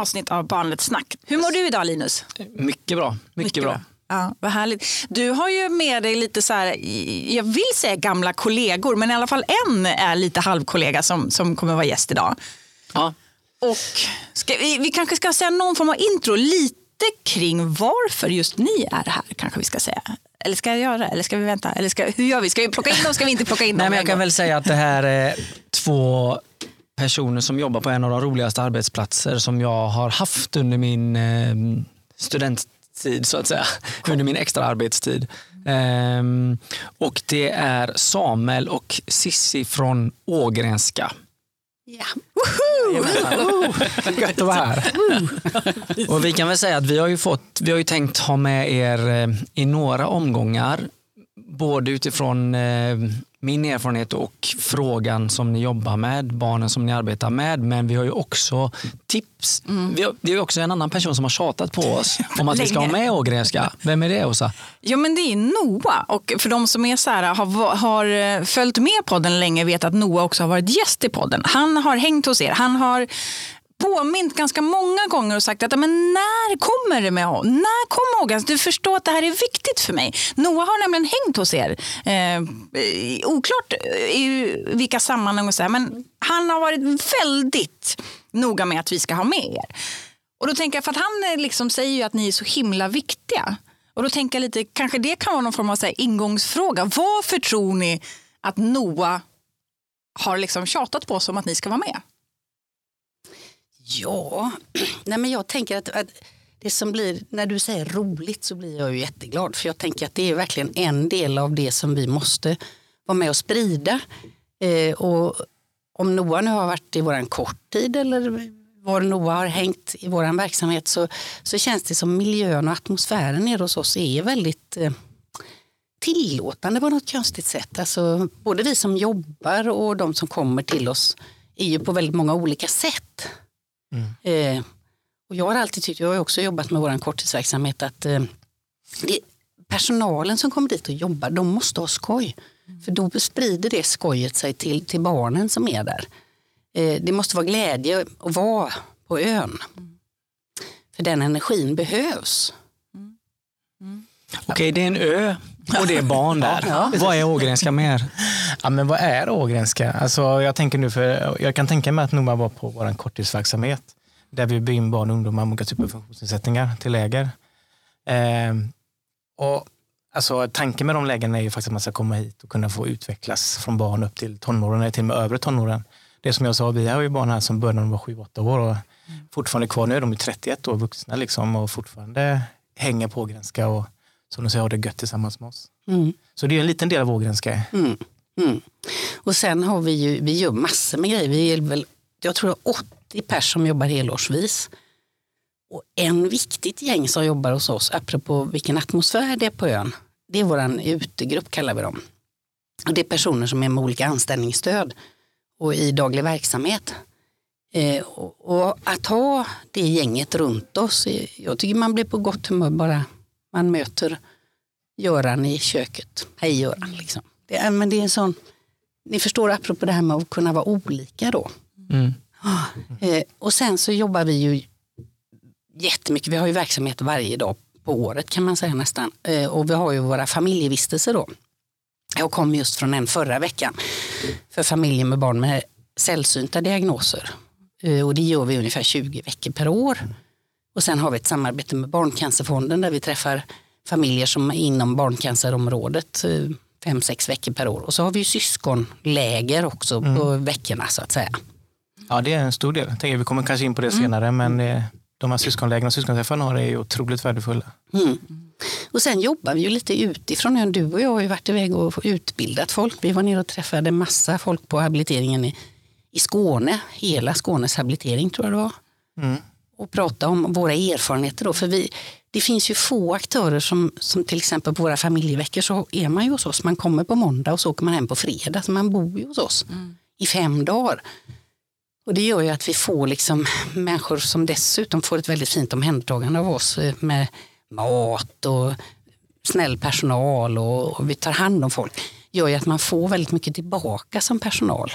avsnitt av Barnligt snack. Hur mår du idag Linus? Mycket bra. Mycket, mycket bra. bra. Ja, vad härligt. Du har ju med dig lite så här, jag vill säga gamla kollegor, men i alla fall en är lite halvkollega som, som kommer vara gäst idag. Ja. Och ska, vi, vi kanske ska säga någon form av intro, lite kring varför just ni är här kanske vi ska säga. Eller ska jag göra det? Eller ska vi vänta? Eller ska, hur gör vi? Ska vi plocka in dem? Ska vi inte plocka in dem? Nej, men jag kan väl säga att det här är två personer som jobbar på en av de roligaste arbetsplatser som jag har haft under min eh, studenttid så att säga. Under min extra arbetstid. Um, och det är Samuel och Sissi från Ågrenska. Ja. Gött att vara här. och vi kan väl säga att vi har ju, fått, vi har ju tänkt ha med er eh, i några omgångar. Både utifrån eh, min erfarenhet och frågan som ni jobbar med, barnen som ni arbetar med. Men vi har ju också tips. Mm. Har, det är också en annan person som har tjatat på oss om att vi ska ha med Ågrenska. Vem är det Åsa? Ja men det är Noah. Och för de som är så här, har, har eh, följt med podden länge vet att Noah också har varit gäst i podden. Han har hängt hos er. Han har påmint ganska många gånger och sagt att men när kommer det med När kommer Håkan? Alltså, du förstår att det här är viktigt för mig. Noah har nämligen hängt hos er. Eh, oklart eh, i vilka sammanhang och så här, men han har varit väldigt noga med att vi ska ha med er. Och då tänker jag, för att han eh, liksom säger ju att ni är så himla viktiga. Och då tänker jag lite, kanske det kan vara någon form av så här, ingångsfråga. Varför tror ni att Noah har liksom tjatat på oss om att ni ska vara med? Ja, nej men jag tänker att, att, det som blir, när du säger roligt så blir jag ju jätteglad. För jag tänker att det är verkligen en del av det som vi måste vara med och sprida. Eh, och om Noah nu har varit i våran kort tid eller var Noah har hängt i vår verksamhet så, så känns det som miljön och atmosfären nere hos oss är väldigt eh, tillåtande på något konstigt sätt. Alltså, både vi som jobbar och de som kommer till oss är ju på väldigt många olika sätt. Mm. Eh, och jag har alltid tyckt, jag har också jobbat med vår korttidsverksamhet, att eh, det, personalen som kommer dit och jobbar, de måste ha skoj. Mm. För då sprider det skojet sig till, till barnen som är där. Eh, det måste vara glädje att vara på ön. Mm. För den energin behövs. Mm. mm. Okej, det är en ö och det är barn där. Ja. Vad är Ågrenska mer? Ja, men vad är Ågrenska? Alltså, jag, tänker nu för, jag kan tänka mig att Noma var på vår korttidsverksamhet där vi bygger in barn och ungdomar med olika typer av funktionsnedsättningar till läger. Eh, och, alltså, tanken med de lägren är ju faktiskt att man ska komma hit och kunna få utvecklas från barn upp till tonåren, eller till och med övre tonåren. Det som jag sa, vi har ju barn här som började när de var 7-8 år och fortfarande kvar. Nu är de 31 år vuxna liksom, och fortfarande hänger på Ågrenska och som de säger, har det gött tillsammans med oss. Mm. Så det är en liten del av Ågrenska. Mm. Mm. Och sen har vi ju, vi gör massor med grejer. Vi är väl, jag tror det är 80 pers som jobbar helårsvis. Och en viktigt gäng som jobbar hos oss, apropå vilken atmosfär det är på ön, det är vår utegrupp kallar vi dem. Och det är personer som är med olika anställningsstöd och i daglig verksamhet. Eh, och, och, att ha det gänget runt oss, jag tycker man blir på gott humör bara man möter Göran i köket. Hej Göran. Liksom. Det, är, men det är en sån, ni förstår apropå det här med att kunna vara olika då. Mm. Eh, och sen så jobbar vi ju jättemycket, vi har ju verksamhet varje dag på året kan man säga nästan. Eh, och vi har ju våra familjevistelser då. Jag kom just från en förra veckan för familjer med barn med sällsynta diagnoser. Eh, och det gör vi ungefär 20 veckor per år. Och sen har vi ett samarbete med Barncancerfonden där vi träffar familjer som är inom barncancerområdet eh, fem, sex veckor per år. Och så har vi ju syskonläger också mm. på veckorna så att säga. Ja, det är en stor del. Tänker, vi kommer kanske in på det mm. senare, men de här syskonlägren och syskonträffarna är otroligt värdefulla. Mm. Och sen jobbar vi ju lite utifrån. Du och jag har ju varit iväg och utbildat folk. Vi var nere och träffade massa folk på habiliteringen i, i Skåne. Hela Skånes habilitering tror jag det var. Och prata om våra erfarenheter. Då, för vi, det finns ju få aktörer som, som till exempel på våra familjeveckor så är man ju hos oss. Man kommer på måndag och så åker man hem på fredag. Så man bor ju hos oss mm. i fem dagar. Och det gör ju att vi får liksom människor som dessutom får ett väldigt fint omhändertagande av oss eh, med mat och snäll personal och, och vi tar hand om folk. gör ju att man får väldigt mycket tillbaka som personal.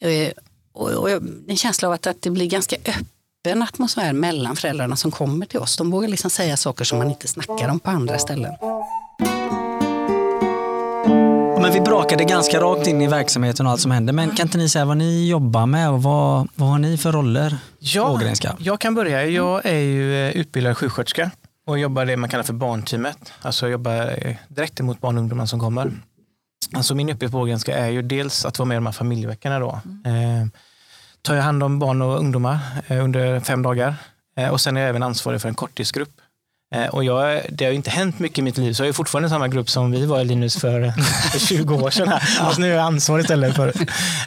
Eh, och, och en känsla av att, att det blir ganska öppet öppen atmosfär mellan föräldrarna som kommer till oss. De vågar liksom säga saker som man inte snackar om på andra ställen. Men vi brakade ganska rakt in i verksamheten och allt som händer. Men kan inte ni säga vad ni jobbar med och vad, vad har ni för roller? Ja, Ågrenska? jag kan börja. Jag är ju eh, utbildad sjuksköterska och jobbar det man kallar för barnteamet. Alltså jag jobbar eh, direkt emot barn och ungdomar som kommer. Alltså min uppgift på Ågrenska är ju dels att vara med i de här familjeveckorna. Då. Eh, tar jag hand om barn och ungdomar eh, under fem dagar. Eh, och sen är jag även ansvarig för en korttidsgrupp. Eh, och jag, det har inte hänt mycket i mitt liv, så jag är fortfarande samma grupp som vi var i Linus för, för 20 år sedan. Här. Fast nu är jag ansvarig istället. För.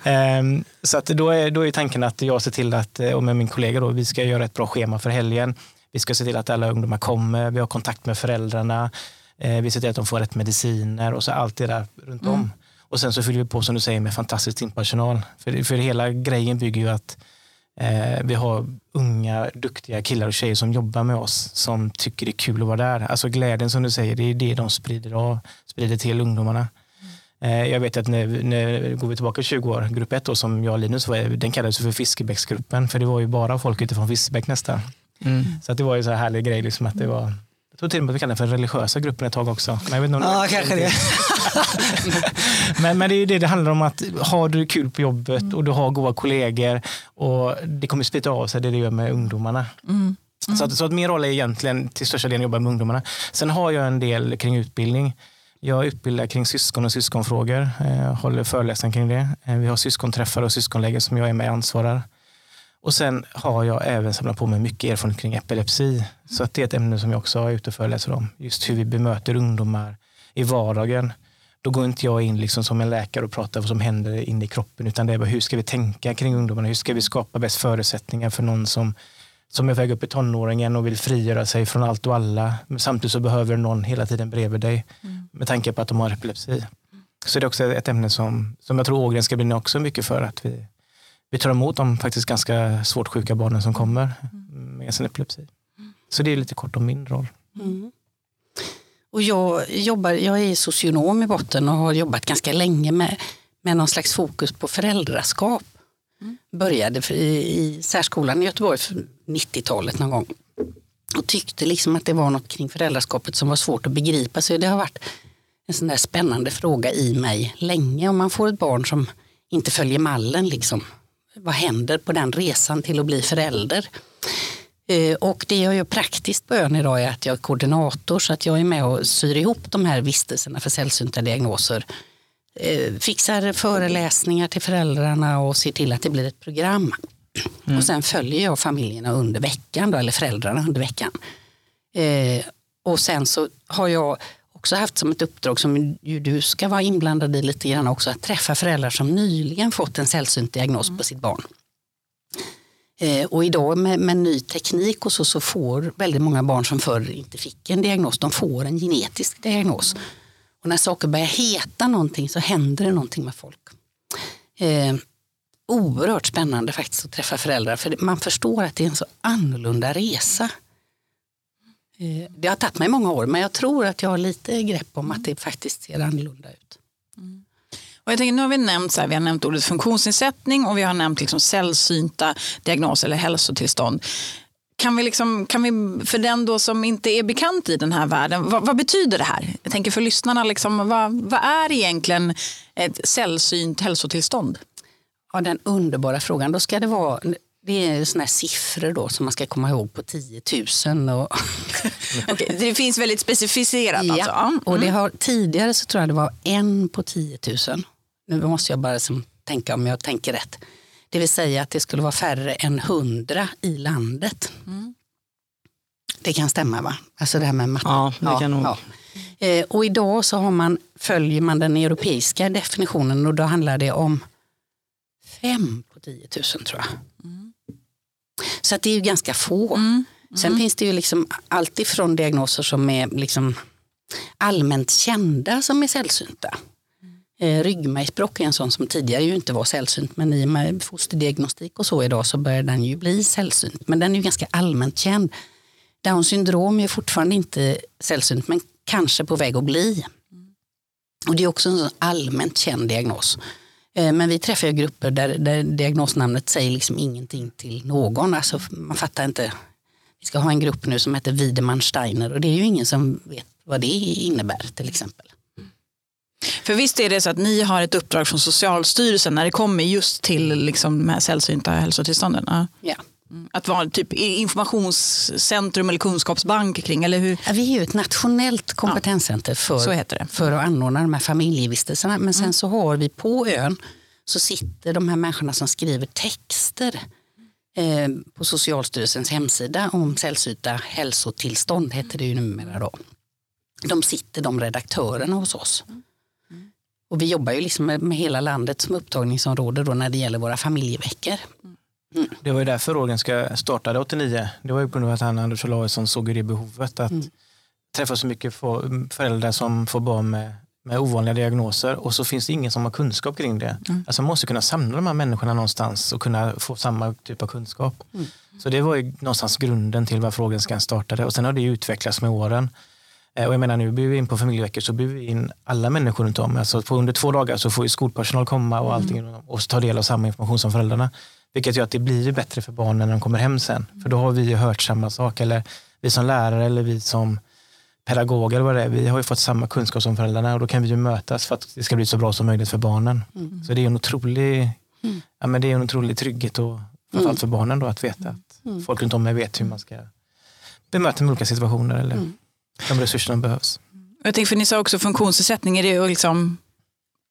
Ehm, så att då, är, då är tanken att jag ser till att, och med min kollega, då, vi ska göra ett bra schema för helgen. Vi ska se till att alla ungdomar kommer, vi har kontakt med föräldrarna, vi ser till att de får rätt mediciner och så allt det där runt om. Mm. Och sen så fyller vi på som du säger med fantastisk timpersonal. För, för hela grejen bygger ju att eh, vi har unga duktiga killar och tjejer som jobbar med oss som tycker det är kul att vara där. Alltså glädjen som du säger, det är det de sprider, av, sprider till ungdomarna. Mm. jag vet att när, när går vi tillbaka 20 år, grupp 1 då, som jag och Linus var den kallades för Fiskebäcksgruppen för det var ju bara folk utifrån Fiskebäck nästan. Mm. Så att det var ju så här härlig grej liksom att det var tror till och med att vi kallade det för religiösa gruppen ett tag också. Men jag vet inte ja, kanske det. men, men det är ju det det handlar om att har du kul på jobbet och du har goda kollegor och det kommer splitta av sig det det gör med ungdomarna. Mm. Mm. Så, att, så att min roll är egentligen till största delen att jobba med ungdomarna. Sen har jag en del kring utbildning. Jag utbildar kring syskon och syskonfrågor, eh, håller föreläsningar kring det. Eh, vi har syskonträffar och syskonläger som jag är med och ansvarar. Och sen har jag även samlat på mig mycket erfarenhet kring epilepsi. Så att det är ett ämne som jag också är ute och föreläser om. Just hur vi bemöter ungdomar i vardagen. Då går inte jag in liksom som en läkare och pratar vad som händer inne i kroppen, utan det är bara hur ska vi tänka kring ungdomarna? Hur ska vi skapa bäst förutsättningar för någon som, som är väg upp i tonåringen och vill frigöra sig från allt och alla. Men samtidigt så behöver någon hela tiden bredvid dig mm. med tanke på att de har epilepsi. Så det är också ett ämne som, som jag tror Ågren ska brinna också mycket för att vi, vi tar emot de faktiskt ganska svårt sjuka barnen som kommer med sin epilepsi. Så det är lite kort om min roll. Mm. Och jag, jobbar, jag är socionom i botten och har jobbat ganska länge med, med någon slags fokus på föräldraskap. Mm. Började i, i särskolan i Göteborg för 90-talet någon gång. Och tyckte liksom att det var något kring föräldraskapet som var svårt att begripa. Så det har varit en sån där spännande fråga i mig länge. Om man får ett barn som inte följer mallen, liksom, vad händer på den resan till att bli förälder? Eh, och det jag gör praktiskt på ön idag är att jag är koordinator så att jag är med och syr ihop de här vistelserna för sällsynta diagnoser. Eh, fixar föreläsningar till föräldrarna och ser till att det blir ett program. Mm. Och sen följer jag familjerna under veckan, då, eller föräldrarna under veckan. Eh, och sen så har jag också haft som ett uppdrag som ju du ska vara inblandad i lite grann också, att träffa föräldrar som nyligen fått en sällsynt diagnos på sitt barn. Eh, och idag med, med, ny teknik och så, så får väldigt många barn som förr inte fick en diagnos, de får en genetisk diagnos. Och när saker börjar heta någonting så händer det någonting med folk. Eh, oerhört spännande faktiskt att träffa föräldrar för man förstår att det är en så annorlunda resa. Eh, det har tagit mig många år men jag tror att jag har lite grepp om att det faktiskt ser annorlunda ut. Mm. Och jag tänker, nu har vi nämnt, så här, vi har nämnt ordet funktionsnedsättning och vi har nämnt liksom sällsynta diagnoser eller hälsotillstånd. Kan vi, liksom, kan vi, för den då som inte är bekant i den här världen, vad, vad betyder det här? Jag tänker för lyssnarna, liksom, vad, vad är egentligen ett sällsynt hälsotillstånd? Ja, den underbara frågan. Då ska det vara det är såna siffror då som man ska komma ihåg på 10 000. Och okay, det finns väldigt specificerat ja, alltså? Mm. Och det har, tidigare så tror jag det var en på 10 000. Nu måste jag bara som, tänka om jag tänker rätt. Det vill säga att det skulle vara färre än 100 i landet. Mm. Det kan stämma va? Alltså det här med matte. Ja, det kan nog. Ja. Eh, och idag så har man, följer man den europeiska definitionen och då handlar det om fem på 10 000 tror jag. Mm. Så att det är ju ganska få. Mm. Sen mm. finns det ju liksom allt ifrån diagnoser som är liksom allmänt kända som är sällsynta. Eh, ryggmärgsbråck är en sån som tidigare ju inte var sällsynt men i och med fosterdiagnostik och så idag så börjar den ju bli sällsynt. Men den är ju ganska allmänt känd. Downs syndrom är fortfarande inte sällsynt men kanske på väg att bli. Och det är också en allmänt känd diagnos. Eh, Men vi träffar ju grupper där, där diagnosnamnet säger liksom ingenting till någon. Alltså, man fattar inte. Vi ska ha en grupp nu som heter Wiedemann-Steiner och det är ju ingen som vet vad det innebär till exempel. För visst är det så att ni har ett uppdrag från Socialstyrelsen när det kommer just till liksom de här sällsynta hälsotillstånden? Ja. Ja. Mm. Att vara typ informationscentrum eller kunskapsbank kring, eller hur? Ja, Vi är ju ett nationellt kompetenscenter Så för, för att anordna de här familjevistelserna. Men sen så har vi på ön så sitter de här människorna som skriver texter eh, på Socialstyrelsens hemsida om sällsynta hälsotillstånd, heter det ju numera då. De sitter de redaktörerna hos oss. Och vi jobbar ju liksom med, med hela landet som upptagningsområde då när det gäller våra familjeveckor. Det var ju därför Ågrenska startade 89. Det var ju på grund av att han, Anders Olausson såg det behovet att träffa så mycket föräldrar som får barn med, med ovanliga diagnoser och så finns det ingen som har kunskap kring det. Alltså man måste kunna samla de här människorna någonstans och kunna få samma typ av kunskap. Så det var ju någonstans grunden till varför Ågrenskan startade och sen har det utvecklats med åren. Eh, Och jag menar nu bjuder vi in på familjeveckor så bjuder vi in alla människor runt om. Alltså på under två dagar så får ju skolpersonal komma och allting och ta del av samma information som föräldrarna. Vilket gör att det blir ju bättre för barnen när de kommer hem sen. För då har vi ju hört samma sak. Eller vi som lärare eller vi som pedagoger vad det är. Vi har ju fått samma kunskap som föräldrarna och då kan vi ju mötas för att det ska bli så bra som möjligt för barnen. Så det är en otrolig, ja, men det är en otrolig trygghet och framförallt för barnen då att veta att folk runt om mig vet hur man ska bemöta med olika situationer eller de resurser som behövs. Jag tänker, för ni sa också funktionsnedsättning, är det liksom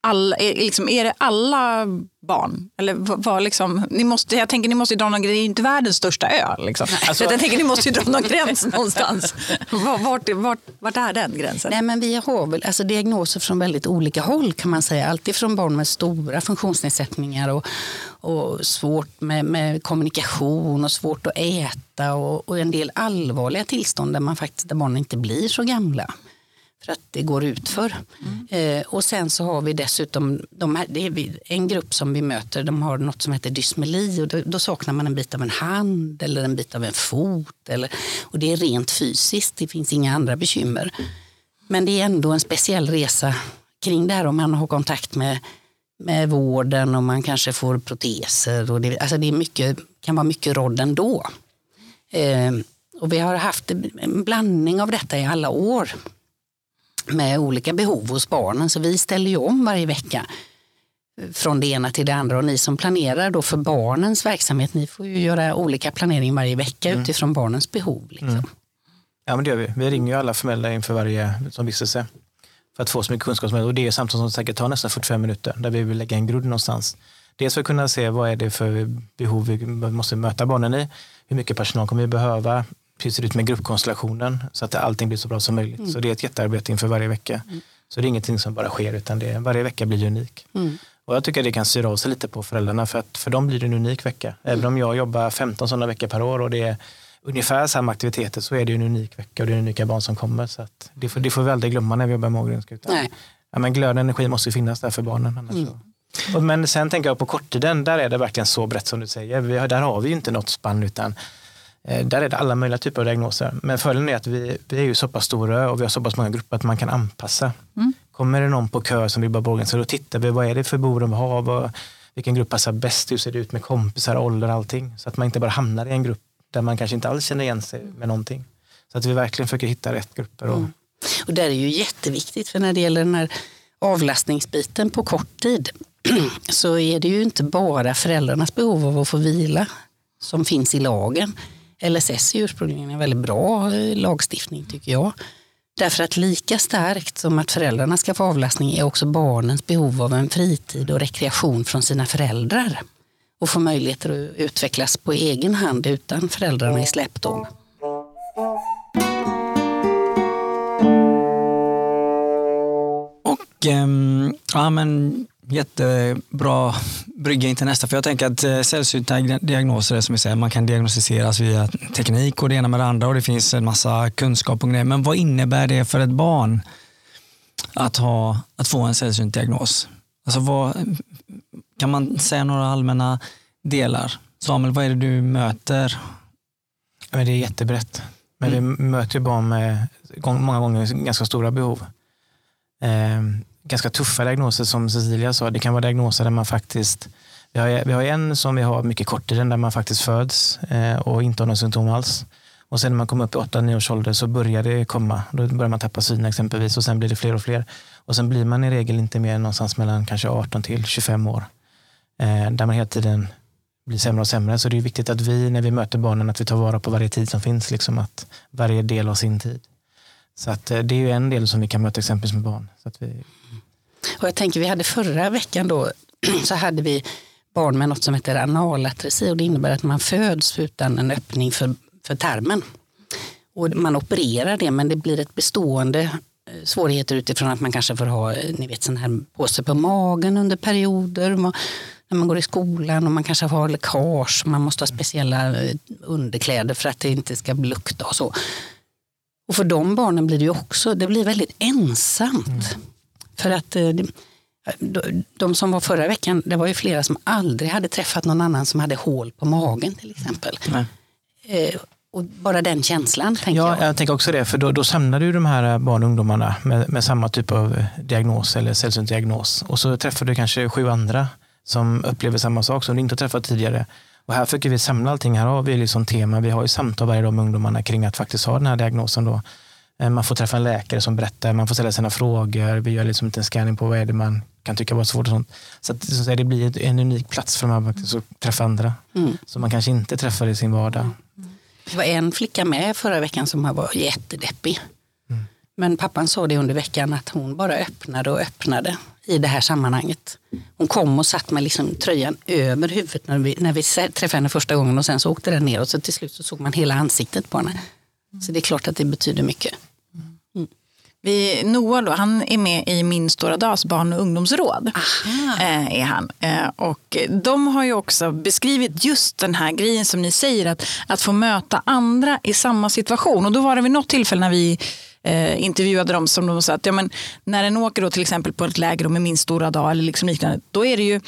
alla, är, liksom, är det alla barn? Eller vad liksom, ni måste, jag tänker ni måste ju dra någon gräns, det är ju inte världens största ö. Liksom. Alltså- Så jag tänker ni måste ju dra någon gräns någonstans. Vart, vart, vart, vart är den gränsen? Nej, men vi har väl alltså, diagnoser från väldigt olika håll kan man säga. Alltifrån barn med stora funktionsnedsättningar och, och svårt med, med kommunikation och svårt att äta och, och en del allvarliga tillstånd där, man faktiskt, där barnen inte blir så gamla för att det går utför. Eh, och sen så har vi dessutom de här, det är en grupp som vi möter, de har något som heter dysmeli och då, då saknar man en bit av en hand eller en bit av en fot. Eller, och det är rent fysiskt, det finns inga andra bekymmer. Men det är ändå en speciell resa kring det här om man har kontakt med, med vården och man kanske får proteser. Och det, alltså det är mycket, kan vara mycket råd ändå. Eh, och vi har haft en blandning av detta i alla år med olika behov hos barnen. Så vi ställer ju om varje vecka eh, från det ena till det andra. Och ni som planerar då för barnens verksamhet, ni får ju göra olika planering varje vecka utifrån barnens behov. Liksom. Ja men det gör vi. Vi ringer ju alla föräldrar inför varje som vistelse för att få så mycket kunskap som möjligt. Och det är samtal som säkert tar nästan 45 minuter där vi vill lägga en grund någonstans. Dels för att kunna se vad är det för behov vi måste möta barnen i. Hur mycket personal kommer vi behöva? Hur ser det ut med gruppkonstellationen? Så att allting blir så bra som möjligt. Så det är ett jättearbete inför varje vecka. Så det är ingenting som bara sker utan det varje vecka blir unik. Och jag tycker att det kan styra av sig lite på föräldrarna för att för dem blir det en unik vecka. Även om jag jobbar 15 sådana veckor per år och det är ungefär samma aktiviteter så är det en unik vecka och det är unika barn som kommer. Så att det, får, det får vi aldrig glömma när vi jobbar med Ågrenska. utan- Nej. Ja, men glöd och energi måste ju finnas där för barnen. Annars så. Och, men sen tänker jag på korttiden, där är det verkligen så brett som du säger. Vi där har vi ju inte något spann utan där är det alla möjliga typer av diagnoser. Men fördelen är att vi, vi är ju så pass stora och vi har så pass många grupper att man kan anpassa. Kommer det någon på kö som vill bara borgen så då tittar vi, vad är det för behov de har? Vad, vilken grupp passar bäst? Hur ser det ut med kompisar, ålder, allting? Så att man inte bara hamnar i en grupp där man kanske inte alls känner igen sig med någonting. Så att vi verkligen försöker hitta rätt grupper. Och, Och där är ju jätteviktigt, för när det gäller den här avlastningsbiten på kort tid så är det ju inte bara föräldrarnas behov av att få vila som finns i lagen. LSS är ursprungligen en väldigt bra lagstiftning tycker jag. Därför att lika starkt som att föräldrarna ska få avlastning är också barnens behov av en fritid och rekreation från sina föräldrar. Och få möjligheter att utvecklas på egen hand utan föräldrarna i släptåg. Och ähm, ja, men jättebra brygga in till nästa. För jag tänker att eh, sällsynta diagnoser är som vi säger, man kan diagnostiseras via teknik och det ena med det andra och det finns en massa kunskap och grejer. Men vad innebär det för ett barn att, ha, att få en sällsynt diagnos? Alltså vad, kan man säga några allmänna delar? Samuel, vad är det du möter? Ja, men det är jättebrett. Men vi möter barn med många gånger ganska stora behov. Eh, ganska tuffa diagnoser som Cecilia sa. Det kan vara diagnoser där man faktiskt vi har, vi har en som vi har mycket kort i den där man faktiskt föds eh, och inte har några symptom alls. Och sen när man kommer upp i 8-9 års ålder så börjar det komma. Då börjar man tappa synen exempelvis och sen blir det fler och fler. Och sen blir man i regel inte mer än någonstans mellan kanske 18 till 25 år. Eh, där man hela tiden blir sämre och sämre. Så det är viktigt att vi när vi möter barnen att vi tar vara på varje tid som finns. Liksom att varje del har sin tid. Så att, eh, det är ju en del som vi kan möta exempelvis med barn. Så att vi... Och jag tänker vi hade förra veckan då så hade vi barn med något som heter analatresi och det innebär att man föds utan en öppning för, för tarmen. Och man opererar det men det blir ett bestående eh, svårigheter utifrån att man kanske får ha eh, ni vet, sån här påse på magen under perioder. När man går i skolan och man kanske har läckage. Man måste ha speciella eh, underkläder för att det inte ska lukta och så. Och för de barnen blir det ju också, det blir väldigt ensamt. Mm. För att de som var förra veckan, det var ju flera som aldrig hade träffat någon annan som hade hål på magen till exempel. Eh, och bara den känslan. Tänker ja, jag. jag tänker också det, för då, då samlar du de här barn och ungdomarna med, med samma typ av diagnos eller sällsynt diagnos. Och så träffar du kanske sju andra som upplever samma sak som du inte har träffat tidigare. Och här försöker vi samla allting. Här har vi liksom tema. Vi har ju samtal varje dag med ungdomarna kring att faktiskt ha den här diagnosen. Då. Eh, man får träffa en läkare som berättar, man får ställa sina frågor. Vi gör liksom en scanning på vad är det man kan tycka var svårt. Och sånt. Så, att, så att det blir en unik plats för dem att träffa andra mm. som man kanske inte träffar i sin vardag. Det var en flicka med förra veckan som var jättedeppig. Mm. Men pappan sa det under veckan att hon bara öppnade och öppnade i det här sammanhanget. Hon kom och satt med liksom tröjan över huvudet när vi, när vi träffade henne första gången och sen så åkte den ner och så till slut så såg man hela ansiktet på henne. Så det är klart att det betyder mycket. Mm. Vi, Noah då, han är med i Min stora dags barn och ungdomsråd. Eh, är han. Eh, och de har ju också beskrivit just den här grejen som ni säger, att, att få möta andra i samma situation. Och då var det vid något tillfälle när vi eh, intervjuade dem som de sa att ja, men, när en åker då till exempel på ett läger med Min stora dag eller liksom liknande, då är det ju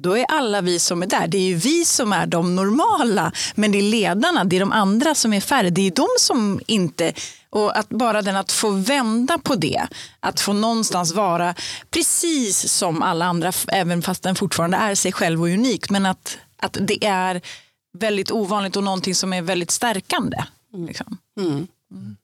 då är alla vi som är där, det är ju vi som är de normala. Men det är ledarna, det är de andra som är färre. Det är de som inte... Och att bara den att få vända på det, att få någonstans vara precis som alla andra, även fast den fortfarande är sig själv och unik. Men att, att det är väldigt ovanligt och någonting som är väldigt stärkande. Liksom. Mm. Mm.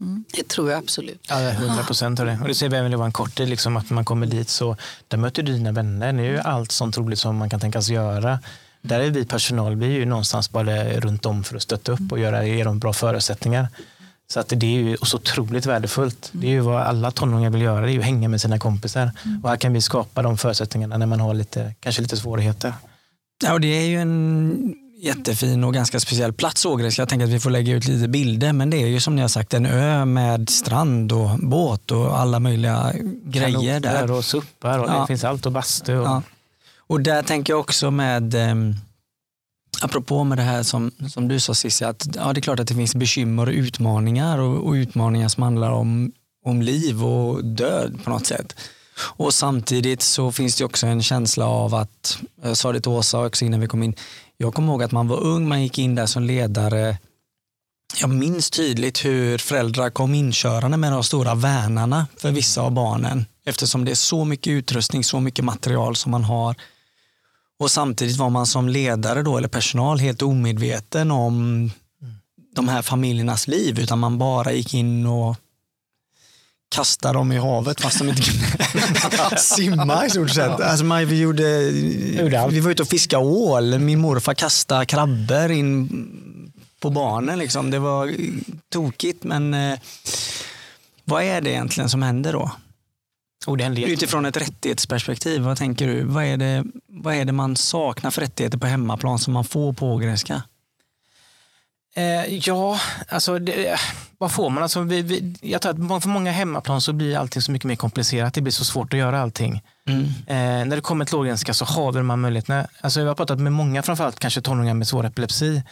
Mm. Det tror jag absolut. Ja, 100 procent av det. Och det ser vi även i vår kort, liksom att man kommer dit så där möter du dina vänner. Det är ju allt sånt roligt som man kan tänkas göra. Där är vi personal, vi är ju någonstans bara runt om för att stötta upp och göra, ge dem bra förutsättningar. Så att det är ju så otroligt värdefullt. Det är ju vad alla tonåringar vill göra, det är ju att hänga med sina kompisar. Och här kan vi skapa de förutsättningarna när man har lite, kanske lite svårigheter. Ja, och det är ju en jättefin och ganska speciell plats Ågräs. Jag tänker att vi får lägga ut lite bilder men det är ju som ni har sagt en ö med strand och båt och alla möjliga grejer där. och suppar och ja. det finns allt och bastu. Och... Ja. och där tänker jag också med eh, Apropå med det här som, som du sa Cissi, att ja, det är klart att det finns bekymmer och utmaningar och, och utmaningar som handlar om, om liv och död på något sätt. Och samtidigt så finns det också en känsla av att, jag sa det till Åsa också innan vi kom in, jag kommer ihåg att man var ung, man gick in där som ledare. Jag minns tydligt hur föräldrar kom inkörande med de stora värnarna för vissa av barnen. Eftersom det är så mycket utrustning, så mycket material som man har. Och samtidigt var man som ledare då, eller personal helt omedveten om de här familjernas liv, utan man bara gick in och kasta dem i havet fast de inte kunde simma i stort sett. Alltså man, vi, gjorde, vi var ute och fiskade ål. Min morfar kastade krabbor in på barnen. Liksom. Det var tokigt men eh, vad är det egentligen som händer då? Utifrån ett rättighetsperspektiv, vad tänker du? Vad är, det, vad är det man saknar för rättigheter på hemmaplan som man får på Ågrenska? Eh, ja, alltså det, vad får man? Alltså, vi, vi, jag tror att för många hemmaplan så blir allting så mycket mer komplicerat. Det blir så svårt att göra allting. Mm. Eh, när det kommer till låggränska så har vi de här möjligheterna. Alltså, jag har pratat med många, framförallt kanske tonåringar med svår epilepsi,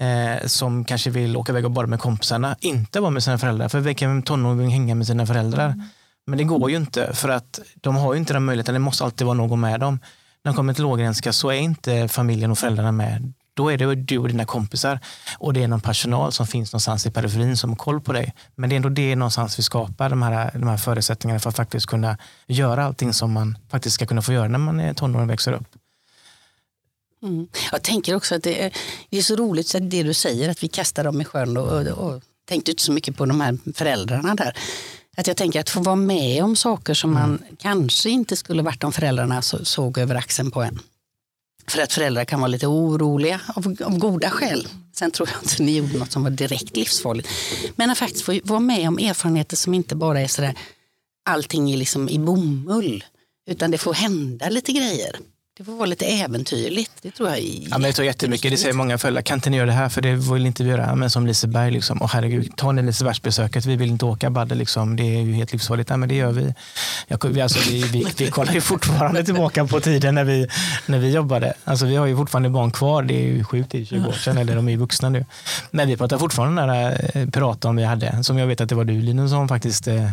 eh, som kanske vill åka iväg och bara med kompisarna, inte vara med sina föräldrar. För vilken tonåring vill hänga med sina föräldrar? Mm. Men det går ju inte för att de har ju inte den möjligheten. Det måste alltid vara någon med dem. När de kommer till låggränska så är inte familjen och föräldrarna med Då är det du och dina kompisar och det är någon personal som finns någonstans i periferin som har koll på dig. Men det är ändå det någonstans vi skapar, de här, de här förutsättningarna för att faktiskt kunna göra allting som man faktiskt ska kunna få göra när man är tonåring och växer upp. Mm. Jag tänker också att det är, det är så roligt det du säger, att vi kastar dem i sjön och, och, och tänkte inte så mycket på de här föräldrarna där. Att jag tänker att få vara med om saker som man mm. kanske inte skulle varit om föräldrarna så, såg över axeln på en. För att föräldrar kan vara lite oroliga av, av goda skäl. Sen tror jag inte ni gjorde något som var direkt livsfarligt. Men att faktiskt få vara med om erfarenheter som inte bara är sådär allting är liksom i bomull. Utan det får hända lite grejer. Det får vara lite äventyrligt. Det tror jag är ja, men Det tar jättemycket. Det säger många föräldrar. Kan inte ni göra det här? För det vill inte vi göra. Men som Liseberg, liksom, oh, herregud, ta ni Lisebergsbesöket. Vi vill inte åka Badde. Liksom. Det är ju helt livsfarligt. Nej, men det gör vi. Jag, vi, alltså, vi, vi, vi kollar ju fortfarande tillbaka på tiden när vi, när vi jobbade. Alltså, vi har ju fortfarande barn kvar. Det är ju sjukt, det är 20 år sedan. Eller de är vuxna nu. Men vi pratar fortfarande om den där eh, piraten vi hade. Som jag vet att det var du Linus som faktiskt Eh,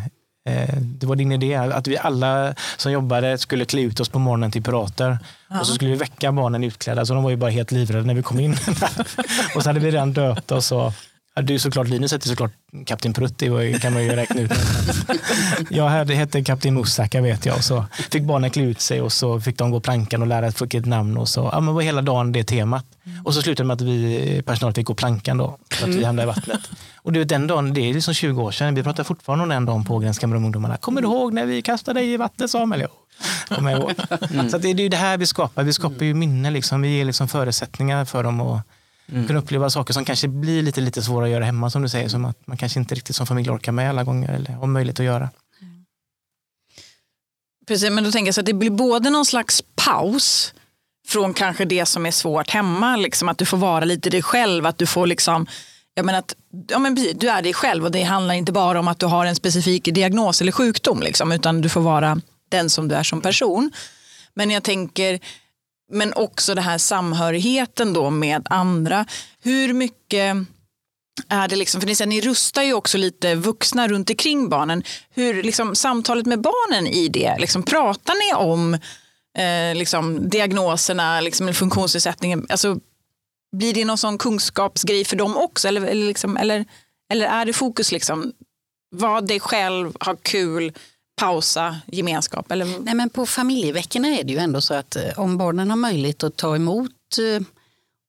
det var din idé att vi alla som jobbade skulle klä ut oss på morgonen till pirater. Ja. Och så skulle vi väcka barnen utklädda, så de var ju bara helt livrädda när vi kom in. och så hade vi redan döpt oss. Och, ja, du såklart, Linus hette såklart Kapten Prutt, det kan man ju räkna ut. jag hette Kapten Moussaka vet jag. Och så fick barnen klä ut sig och så fick de gå plankan och lära sig ett namn. Och så ja, men var hela dagen det temat. Och så slutade det med att vi personal fick gå plankan då, så att vi hamnade i vattnet. Och du, den dagen, det är liksom 20 år sedan, vi pratar fortfarande om den dagen på Ågrens med de ungdomarna. Kommer du ihåg när vi kastade dig i vattnet Samuel? Kommer ihåg. Mm. Så det är ju det här vi skapar, vi skapar ju minnen, liksom. vi ger liksom förutsättningar för dem att mm. kunna uppleva saker som kanske blir lite, lite svåra att göra hemma som du säger, som att man kanske inte riktigt som familj orkar med alla gånger eller har möjlighet att göra. Precis, men då tänker jag så att det blir både någon slags paus från kanske det som är svårt hemma, liksom att du får vara lite dig själv, att du får liksom jag menar att, ja men du är dig själv och det handlar inte bara om att du har en specifik diagnos eller sjukdom, liksom, utan du får vara den som du är som person. Men jag tänker, men också den här samhörigheten då med andra. Hur mycket är det liksom, för ni, säger, ni rustar ju också lite vuxna runt omkring barnen. Hur liksom, samtalet med barnen i det, liksom, pratar ni om eh, liksom, diagnoserna, liksom, funktionsnedsättningen? Alltså, blir det någon sån kunskapsgrej för dem också? Eller, eller, liksom, eller, eller är det fokus liksom, var dig själv, ha kul, pausa, gemenskap? Eller? Nej, men på familjeveckorna är det ju ändå så att eh, om barnen har möjlighet att ta emot eh,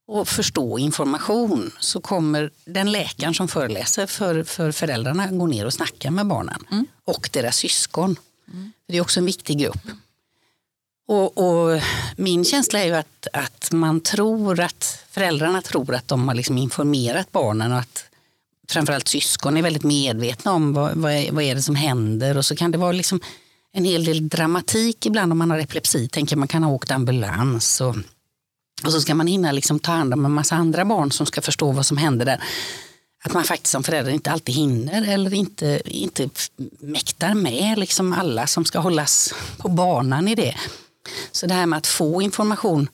och förstå information så kommer den läkaren som föreläser för, för föräldrarna gå ner och snacka med barnen mm. och deras syskon. Mm. Det är också en viktig grupp. Och, och, min känsla är ju att, att man tror att föräldrarna tror att de har liksom informerat barnen och att framförallt syskon är väldigt medvetna om vad, vad, är, vad är det som händer och så kan det vara liksom en hel del dramatik ibland om man har epilepsi. Tänker man kan ha åkt ambulans och, och så ska man hinna liksom ta hand om en massa andra barn som ska förstå vad som händer där. Att man faktiskt som förälder inte alltid hinner eller inte, inte mäktar med liksom alla som ska hållas på banan i det. Så det här med att få information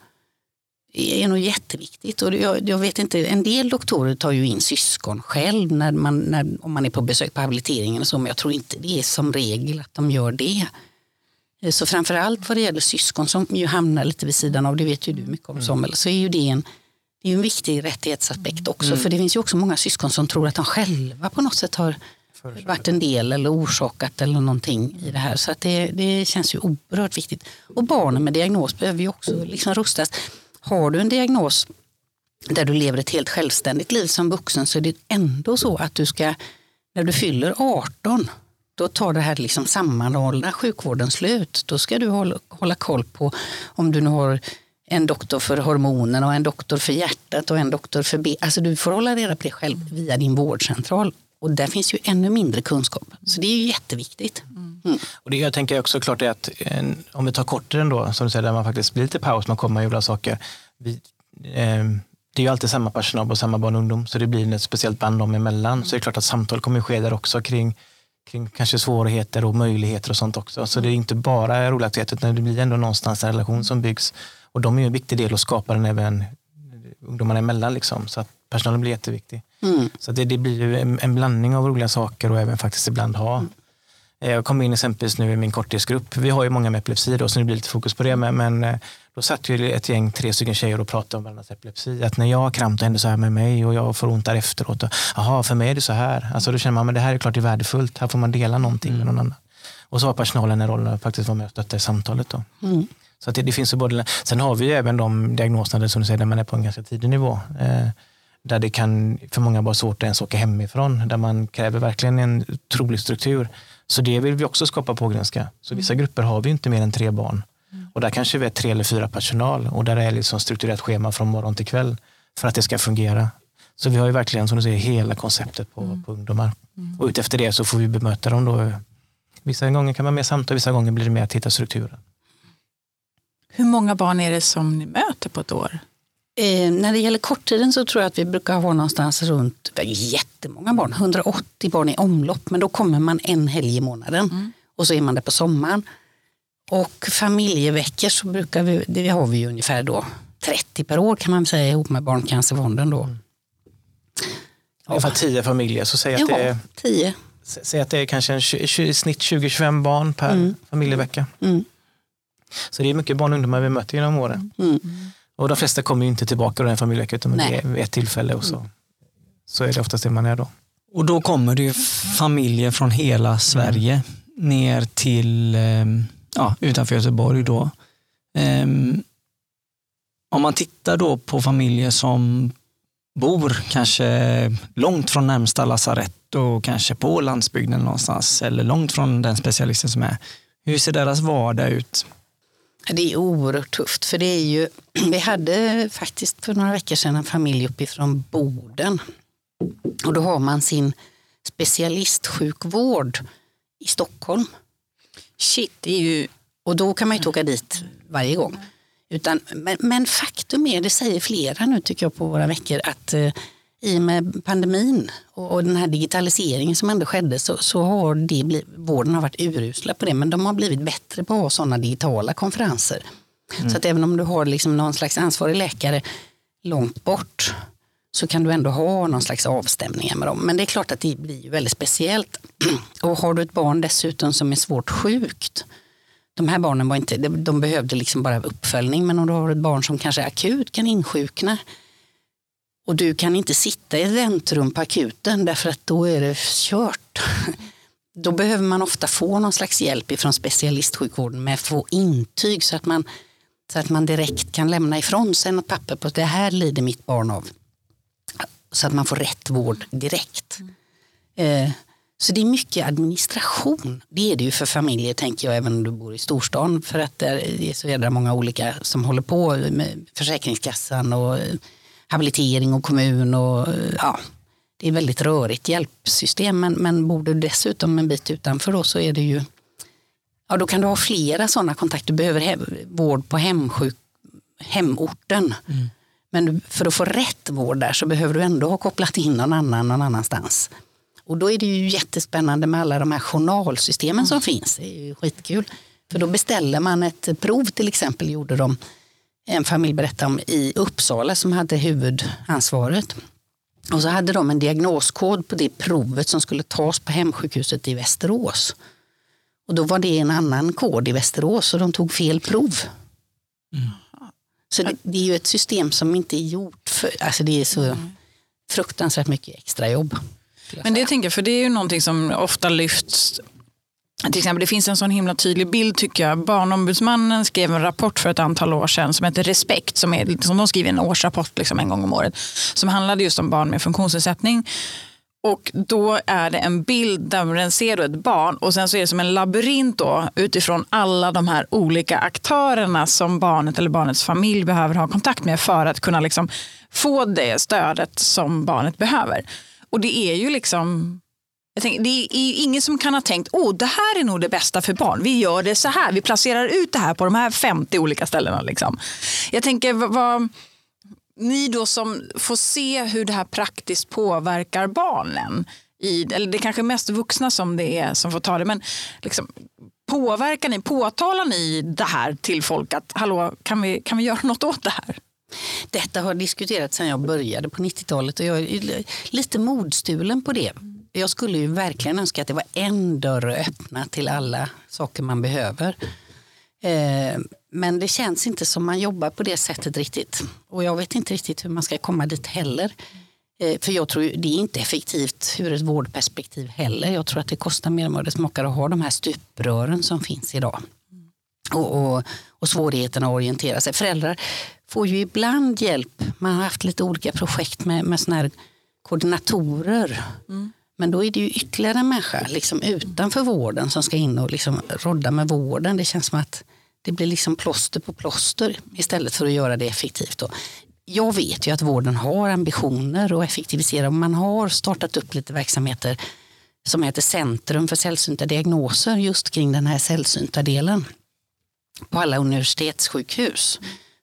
är nog jätteviktigt. Och jag, jag, vet inte, en del doktorer tar ju in syskon själv när man, när, om man är på besök på habiliteringen. Och så, men jag tror inte det är som regel att de gör det. Så framförallt vad det gäller syskon som ju hamnar lite vid sidan av, det vet ju du mycket om mm. Samuel, så är ju det en, det är en viktig rättighetsaspekt också. Mm. För det finns ju också många syskon som tror att de själva på något sätt har varit en del eller orsakat eller någonting i det här. Så att det, det känns ju oerhört viktigt. Och barnen med diagnos behöver ju också liksom rustas. Har du en diagnos där du lever ett helt självständigt liv som vuxen så är det ändå så att du ska, när du fyller 18, då tar det här liksom sammanhållna sjukvården slut. Då ska du hålla, hålla koll på om du nu har en doktor för hormonerna och en doktor för hjärtat och en doktor för B. Alltså du får hålla reda på det själv via din vårdcentral. Och där finns ju ännu mindre kunskap. Så det är ju jätteviktigt. Mm. Och det jag tänker också klart är att en, om vi tar kortare då, som du säger, där man faktiskt blir lite paus, man kommer och gör saker. Vi, eh, det är ju alltid samma personal på samma barn och ungdom, så det blir ett speciellt band dem emellan. Mm. Så det är klart att samtal kommer ske där också kring, kring kanske svårigheter och möjligheter och sånt också. Så det är inte bara roliga aktiviteter, utan det blir ändå någonstans en relation som byggs. Och de är ju en viktig del att skapa den även ungdomarna emellan. Liksom, så att personalen blir jätteviktig. Mm. Så det, det blir en, en, blandning av roliga saker och även faktiskt ibland ha mm. Eh, Jag kom in exempelvis nu i min korttidsgrupp. Vi har ju många med epilepsi då, så det blir lite fokus på det. Men, men eh, då satt ju ett gäng, tre stycken tjejer och pratade om varandras epilepsi. Att när jag har kramp, händer så här med mig och jag får ont där efteråt. Jaha, för mig är det så här. Alltså då känner man, men det här är klart det är värdefullt. Här får man dela någonting med någon annan. Och så har personalen en roll att faktiskt vara med och stötta i samtalet. Då. Mm. Så det, det finns ju både, sen har vi ju även de diagnoserna som du säger, där man är på en ganska tidig nivå. Eh, där det kan för många vara svårt att ens åka hemifrån. Där man kräver verkligen en otrolig struktur. Så det vill vi också skapa på Ågrenska. Så vissa grupper har vi inte mer än tre barn. Och där kanske vi är tre eller fyra personal. Och där är liksom strukturerat schema från morgon till kväll. För att det ska fungera. Så vi har ju verkligen som du säger hela konceptet på, på ungdomar. Och utefter det så får vi bemöta dem då. Vissa gånger kan man mer samtal, vissa gånger blir det mer att hitta strukturen. Hur många barn är det som ni möter på ett år? Eh, när det gäller korttiden så tror jag att vi brukar ha någonstans runt jättemånga barn, 180 barn i omlopp, men då kommer man en helg i månaden och så är man där på sommaren. Och familjeveckor så brukar vi, det har vi ju ungefär då 30 per år kan man säga ihop med Barncancerfonden då. Ungefär tio familjer. Så säg att, det Ja, är, 10. säg att det är kanske en, i snitt 20-25 barn per familjevecka. Mm. Så det är mycket barn och ungdomar vi möter genom åren. Mm. Och de flesta kommer ju inte tillbaka då en familjevecka utan det Nej. är vid ett tillfälle och så, så är det oftast det man är då. Och då kommer det ju familjer från hela Sverige ner till ehm, ja, utanför Göteborg. Då. Ehm, om man tittar då på familjer som bor kanske långt från närmsta lasarett och kanske på landsbygden någonstans eller långt från den specialisten som är. Hur ser deras vardag ut? Det är oerhört tufft för det är ju, vi hade faktiskt för några veckor sedan en familj uppifrån Boden. Och då har man sin specialistsjukvård i Stockholm. Shit, det är ju... Och då kan man ju inte åka dit varje gång. Utan, men, men faktum är, det säger flera nu tycker jag på våra veckor, att eh, i och med pandemin och, och den här digitaliseringen som ändå skedde så, så har det blivit, vården har varit urusla på det men de har blivit bättre på att ha sådana digitala konferenser. Så att även om du har liksom någon slags ansvarig läkare långt bort så kan du ändå ha någon slags avstämningar med dem. Men det är klart att det blir väldigt speciellt. Och har du ett barn dessutom som är svårt sjukt de här barnen var inte, de behövde liksom bara uppföljning men om du har ett barn som kanske akut kan insjukna och du kan inte sitta i ett väntrum på akuten därför att då är det kört. Då behöver man ofta få någon slags hjälp ifrån specialistsjukvården med att få intyg så att man, så att man direkt kan lämna ifrån sig något papper på att det här lider mitt barn av. Så att man får rätt vård direkt. Eh, så det är mycket administration. Det är det ju för familjer tänker jag även om du bor i storstan. För att där är så jädra många olika som håller på med Försäkringskassan och eh, habilitering och kommun. Och, eh, ja, det är väldigt rörigt hjälpsystem men, men bor du dessutom en bit utanför då så är det ju Ja, då kan du ha flera sådana kontakter. Du behöver he- vård på hemsjuk, hemorten. Men du, för att få rätt vård där så behöver du ändå ha kopplat in någon annan någon annanstans. Och då är det ju jättespännande med alla de här journalsystemen som finns. Det är ju skitkul. För då beställer man ett prov till exempel, gjorde de en familj berättade om i Uppsala som hade huvudansvaret. Och så hade de en diagnoskod på det provet som skulle tas på hemsjukhuset i Västerås. Och då var det en annan kod i Västerås och de tog fel prov. Så det, det är ju ett system som inte är gjort för, alltså det är så fruktansvärt mycket extra jobb. Men det tänker jag, för det är ju någonting som ofta lyfts. Till exempel, det finns en sån himla tydlig bild tycker jag. Barnombudsmannen skrev en rapport för ett antal år sedan som heter Respekt. Som, är, som de skriver en årsrapport liksom en gång om året. Som handlade just om barn med funktionsnedsättning. Och då är det en bild där man ser då ett barn och sen så är det som en labyrint då, utifrån alla de här olika aktörerna som barnet eller barnets familj behöver ha kontakt med för att kunna liksom få det stödet som barnet behöver. Och det är ju liksom tänker, det är ju ingen som kan ha tänkt oh, det här är nog det bästa för barn. Vi gör det så här. Vi placerar ut det här på de här 50 olika ställena. Liksom. Jag tänker, vad, ni då som får se hur det här praktiskt påverkar barnen. I, eller det är kanske mest vuxna som det är som får ta det. Men liksom, påverkar ni, påtalar ni det här till folk? att hallå, kan vi, kan vi göra något åt det här? Detta har diskuterats sedan jag började på 90-talet och jag är lite modstulen på det. Jag skulle ju verkligen önska att det var en dörr att öppna till alla saker man behöver. Eh, men det känns inte som man jobbar på det sättet riktigt. Och jag vet inte riktigt hur man ska komma dit heller. Eh, för jag tror det är inte effektivt ur ett vårdperspektiv heller. Jag tror att det kostar mer än vad det smakar att ha de här stuprören som finns idag. Och, och, och svårigheterna att orientera sig. Föräldrar får ju ibland hjälp. Man har haft lite olika projekt med, med såna här koordinatorer. Mm. Men då är det ju ytterligare en människa liksom utanför vården som ska in och liksom rodda med vården. Det känns som att det blir liksom plåster på plåster istället för att göra det effektivt. Då. Jag vet ju att vården har ambitioner att effektivisera. Man har startat upp lite verksamheter som heter Centrum för sällsynta diagnoser just kring den här sällsynta delen på alla universitetssjukhus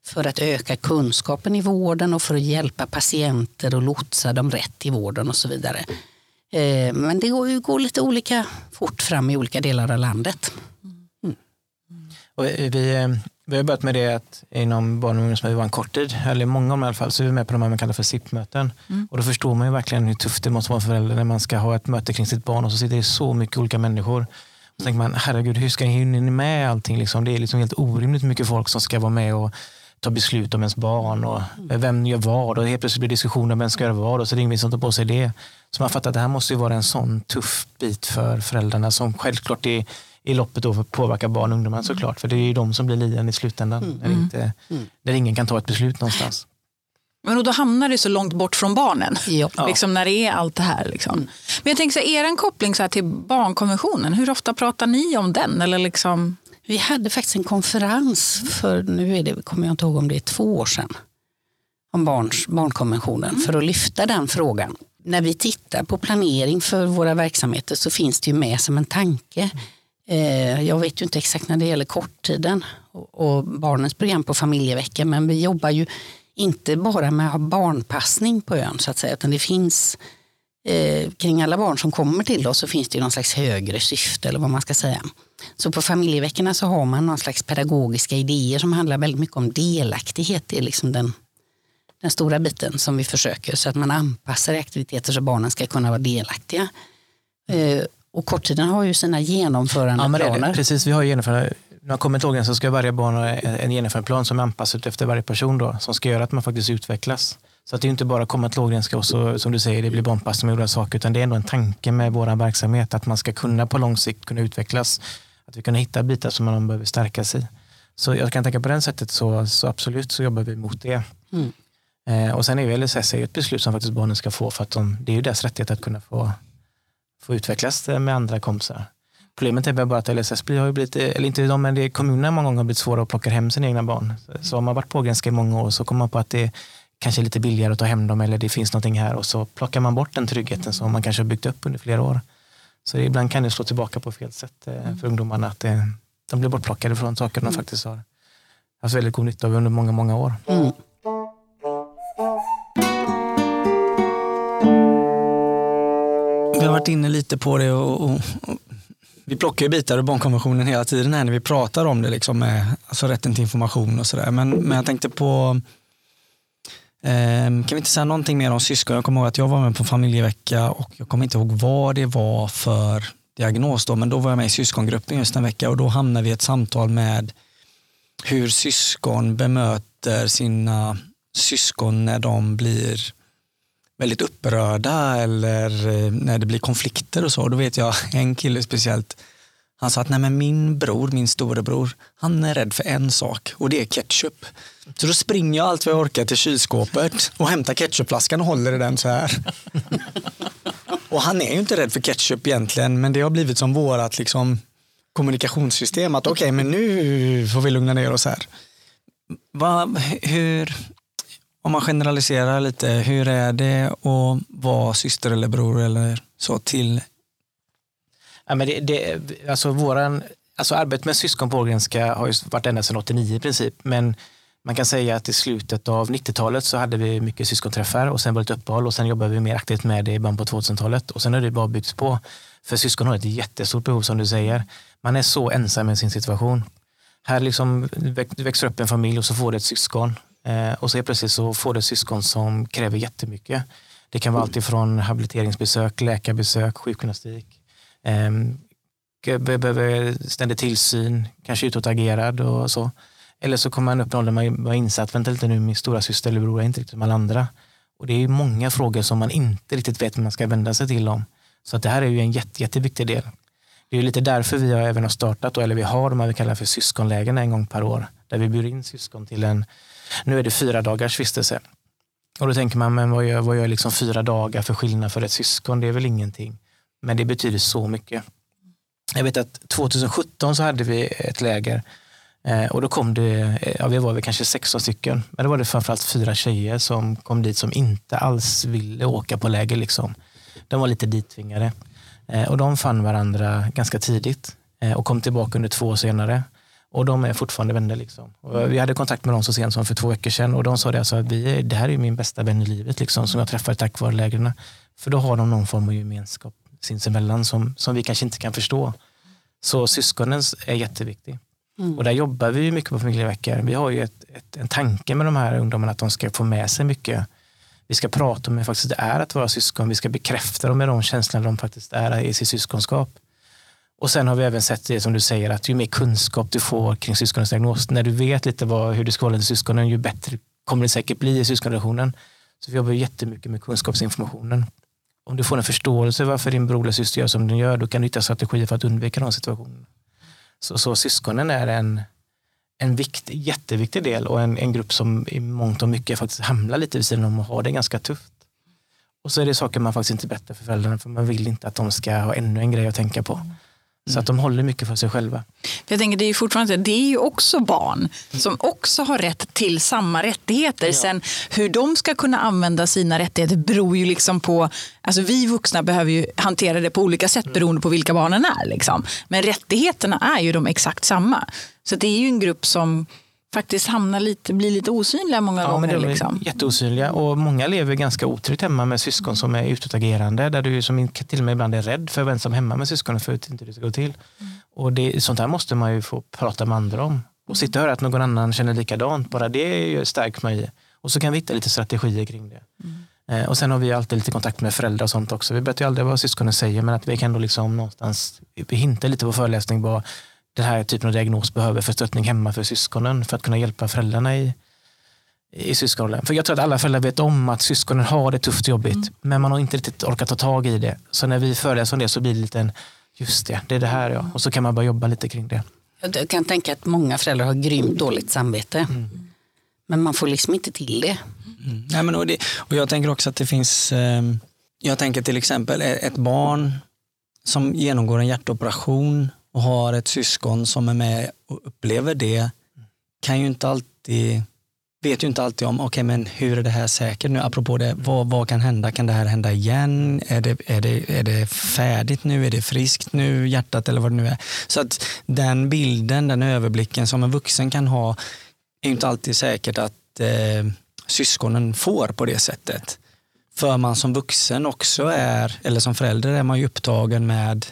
för att öka kunskapen i vården och för att hjälpa patienter och lotsa dem rätt i vården och så vidare. Eh, men det går, lite olika fort fram i olika delar av landet. Mm. Och vi, eh, vi har börjat med det att inom barn och ungdomsmedicin en kort tid, eller många om i alla fall, så är vi med på de här man kallar för SIP-möten. Mm. Och då förstår man ju verkligen hur tufft det måste vara för förälder när man ska ha ett möte kring sitt barn och så sitter det så mycket olika människor. Så tänker man, herregud, hur ska ni hinna med allting? Liksom, det är liksom helt orimligt mycket folk som ska vara med och ta beslut om ens barn och vem gör vad och helt plötsligt blir diskussioner om vem ska göra vad och så är det ingen som tar på sig det. Så man fattar att det här måste ju vara en sån tuff bit för föräldrarna som självklart är i loppet då påverkar barn och ungdomar såklart. För det är ju de som blir lidande i slutändan. Mm. När, inte, mm. där ingen kan ta ett beslut någonstans. Men då hamnar det så långt bort från barnen, ja. liksom när det är allt det här. Liksom. Mm. Men jag tänker så här, er koppling så till barnkonventionen, hur ofta pratar ni om den? Eller liksom... Vi hade faktiskt en konferens för, nu är det, kommer jag inte ihåg om det är två år sedan, om barns, barnkonventionen mm. för att lyfta den frågan. När vi tittar på planering för våra verksamheter så finns det ju med som en tanke. Eh, jag vet ju inte exakt när det gäller korttiden och barnens program på familjeveckan men vi jobbar ju inte bara med att ha barnpassning på ön så att säga utan det finns eh, kring alla barn som kommer till oss så finns det någon slags högre syfte eller vad man ska säga. Så på familjeveckorna så har man någon slags pedagogiska idéer som handlar väldigt mycket om delaktighet. Det är liksom den, den stora biten som vi försöker så att man anpassar aktiviteter så barnen ska kunna vara delaktiga. Eh, och korttiden har ju sina genomförandeplaner. Ja, precis, vi har genomförande. När man kommer till så ska varje barn ha en genomförandeplan som är anpassad efter varje person då, som ska göra att man faktiskt utvecklas. Så att det är inte bara komma till lågrenska och så, som du säger, det blir barnpassning med olika saker, utan det är ändå en tanke med vår verksamhet, att man ska kunna på lång sikt kunna utvecklas. Att vi kan hitta bitar som man behöver stärka sig i. Så jag kan tänka på det sättet så, så absolut så jobbar vi mot det. Mm. Eh, och sen är ju LSS ett beslut som faktiskt barnen ska få för att de, det är ju deras rättighet att kunna få, få utvecklas med andra kompisar. Problemet är bara att LSS blir, har blivit, eller inte de, men det, kommunerna många gånger har blivit svåra att plocka hem sina egna barn. Så har man varit pågränsad i många år så kommer man på att det kanske är lite billigare att ta hem dem eller det finns någonting här och så plockar man bort den tryggheten som man kanske har byggt upp under flera år. Så ibland kan det slå tillbaka på fel sätt eh, för ungdomarna att det, de blir bortplockade från saker de mm. faktiskt har haft väldigt god nytta av under många, många år. Mm. Vi har varit inne lite på det och, och, och vi plockar ju bitar ur barnkonventionen hela tiden här när vi pratar om det, liksom med, alltså rätten till information och sådär. Men, men jag tänkte på, eh, Ehm, kan vi inte säga någonting mer om syskon? Jag kommer ihåg att jag var med på familjevecka och jag kommer inte ihåg vad det var för diagnos då, men då var jag med i syskongruppen just en vecka och då hamnade vi i ett samtal med hur syskon bemöter sina syskon när de blir väldigt upprörda eller eh, när det blir konflikter och så. Då vet jag en kille speciellt, han sa att Nej, men min bror, min storebror, han är rädd för en sak och det är ketchup. Så då springer jag allt vad jag orkar till kylskåpet och hämtar ketchupflaskan och håller i den så här. Och han är ju inte rädd för ketchup egentligen, men det har blivit som vårat liksom, kommunikationssystem. Att okej, okay, men nu får vi lugna ner oss här. Va, hur, om man generaliserar lite, hur är det att vara syster eller bror eller så till? Ja, men det, det, alltså våran, alltså arbetet med syskon på Ågrenska har ju varit ända sedan 89 i princip, men man kan säga att i slutet av 90-talet så hade vi mycket syskonträffar och sen var det ett uppehåll och sen jobbade vi mer aktivt med det i början på 2000-talet och sen har det bara byggts på. För syskon har ett jättestort behov som du säger. Man är så ensam i sin situation. Här liksom växer upp en familj och så får du ett syskon eh, och så plötsligt så får du ett syskon som kräver jättemycket. Det kan vara allt ifrån habiliteringsbesök, läkarbesök, sjukgymnastik. Ehm, behöver ständig tillsyn, kanske utåtagerad och så. Eller så kommer man upp i en ålder man var insatt, vänta lite nu, min stora syster eller bror är inte riktigt som alla andra. Och det är många frågor som man inte riktigt vet hur man ska vända sig till om. Så att det här är ju en jätte, jätteviktig del. Det är lite därför vi har även har startat, eller vi har de här vi kallar för syskonlägen en gång per år, där vi bjuder in syskon till en, nu är det fyra dagars vistelse. Och då tänker man, men vad gör, vad gör liksom fyra dagar för skillnad för ett syskon? Det är väl ingenting. Men det betyder så mycket. Jag vet att 2017 så hade vi ett läger och då kom det, eh, ja, vi var väl kanske 16 stycken, men då var det framförallt fyra tjejer som kom dit som inte alls ville åka på läger. Liksom. De var lite dittvingade. Eh, och de fann varandra ganska tidigt och kom tillbaka under två år senare. Och de är fortfarande vänner. Liksom. Och vi hade kontakt med dem så sent som för två veckor sedan och de sa det, alltså att vi, det här är min bästa vän i livet liksom, som jag träffade tack vare lägren. För då har de någon form av gemenskap sinsemellan som, som vi kanske inte kan förstå. Så syskonen är jätteviktig. Mm. Och där jobbar vi mycket på familjeveckor. Vi har ju ett, ett, en tanke med de här ungdomarna att de ska få med sig mycket. Vi ska prata om hur faktiskt det är att vara syskon. Vi ska bekräfta dem med de känslorna de faktiskt är i sitt syskonskap. Och sen har vi även sett det som du säger att ju mer kunskap du får kring syskonens diagnos, när du vet lite vad, hur du ska hålla till syskonen, ju bättre kommer det säkert bli i syskonrelationen. Så vi jobbar jättemycket med kunskapsinformationen. Om du får en förståelse varför din bror eller syster gör som den gör, då kan du hitta strategier för att undvika de situationerna. Så, så syskonen är en, en vikt, jätteviktig del och en, en grupp som i mångt och mycket faktiskt hamnar lite vid sidan om och har det ganska tufft. Och så är det saker man faktiskt inte berättar för föräldrarna för man vill inte att de ska ha ännu en grej att tänka på. Så att de håller mycket för sig själva. Jag tänker, det är ju fortfarande det är ju också barn som också har rätt till samma rättigheter. Ja. Sen hur de ska kunna använda sina rättigheter beror ju liksom på... Alltså vi vuxna behöver ju hantera det på olika sätt beroende på vilka barnen är. Liksom. Men rättigheterna är ju de exakt samma. Så det är ju en grupp som faktiskt hamnar lite, blir lite osynliga många ja, gånger. Men de är liksom. Jätteosynliga och många lever ganska otryggt hemma med syskon som är utåtagerande där du som till och med ibland är rädd för att vara ensam hemma med syskonen för att inte det ska gå till. Mm. Och det, sånt här måste man ju få prata med andra om. Och sitta och höra att någon annan känner likadant, bara det stärker mig i. Och så kan vi hitta lite strategier kring det. Mm. Eh, och sen har vi alltid lite kontakt med föräldrar och sånt också. Vi vet ju aldrig vad syskonen säger men att vi kan då liksom någonstans hinta lite på föreläsning vad den här typen av diagnos behöver för stöttning hemma för syskonen för att kunna hjälpa föräldrarna i, i syskonrollen. För jag tror att alla föräldrar vet om att syskonen har det tufft och jobbigt mm. men man har inte riktigt orkat ta tag i det. Så när vi föreläser om det så blir det lite en, just det, det är det här ja. Och så kan man börja jobba lite kring det. Jag kan tänka att många föräldrar har grymt dåligt samvete. Mm. Men man får liksom inte till det. Mm. Nej, men och, det och jag tänker också att det finns, eh, jag tänker till exempel ett barn som genomgår en hjärtoperation och har ett syskon som är med och upplever det kan ju inte alltid vet ju inte alltid om, okej okay, men hur är det här säkert nu? Apropå det, vad, vad kan hända? Kan det här hända igen? Är det, är, det, är det färdigt nu? Är det friskt nu? Hjärtat eller vad det nu är. Så att den bilden, den överblicken som en vuxen kan ha är ju inte alltid säkert att eh, syskonen får på det sättet. För man som vuxen också är, eller som förälder är man ju upptagen med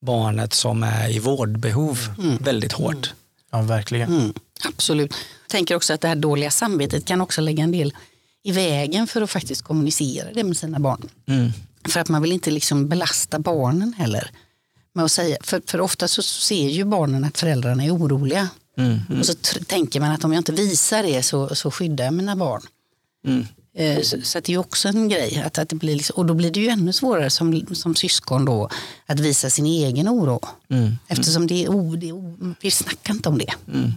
barnet som är i vårdbehov mm. väldigt hårt. Ja, verkligen. Mm, absolut. Jag tänker också att det här dåliga samvetet kan också lägga en del i vägen för att faktiskt kommunicera det med sina barn. Mm. För att man vill inte liksom belasta barnen heller. Med att säga, för, för ofta så ser ju barnen att föräldrarna är oroliga. Mm, mm. Och så tänker man att om jag inte visar det så, så skyddar jag mina barn. Mm. Eh, så, så det är också en grej. Att, att det blir liksom, och då blir det ju ännu svårare som, som syskon då att visa sin egen oro. Mm. Eftersom det är, o, det är o, vi snackar inte om det. Mm.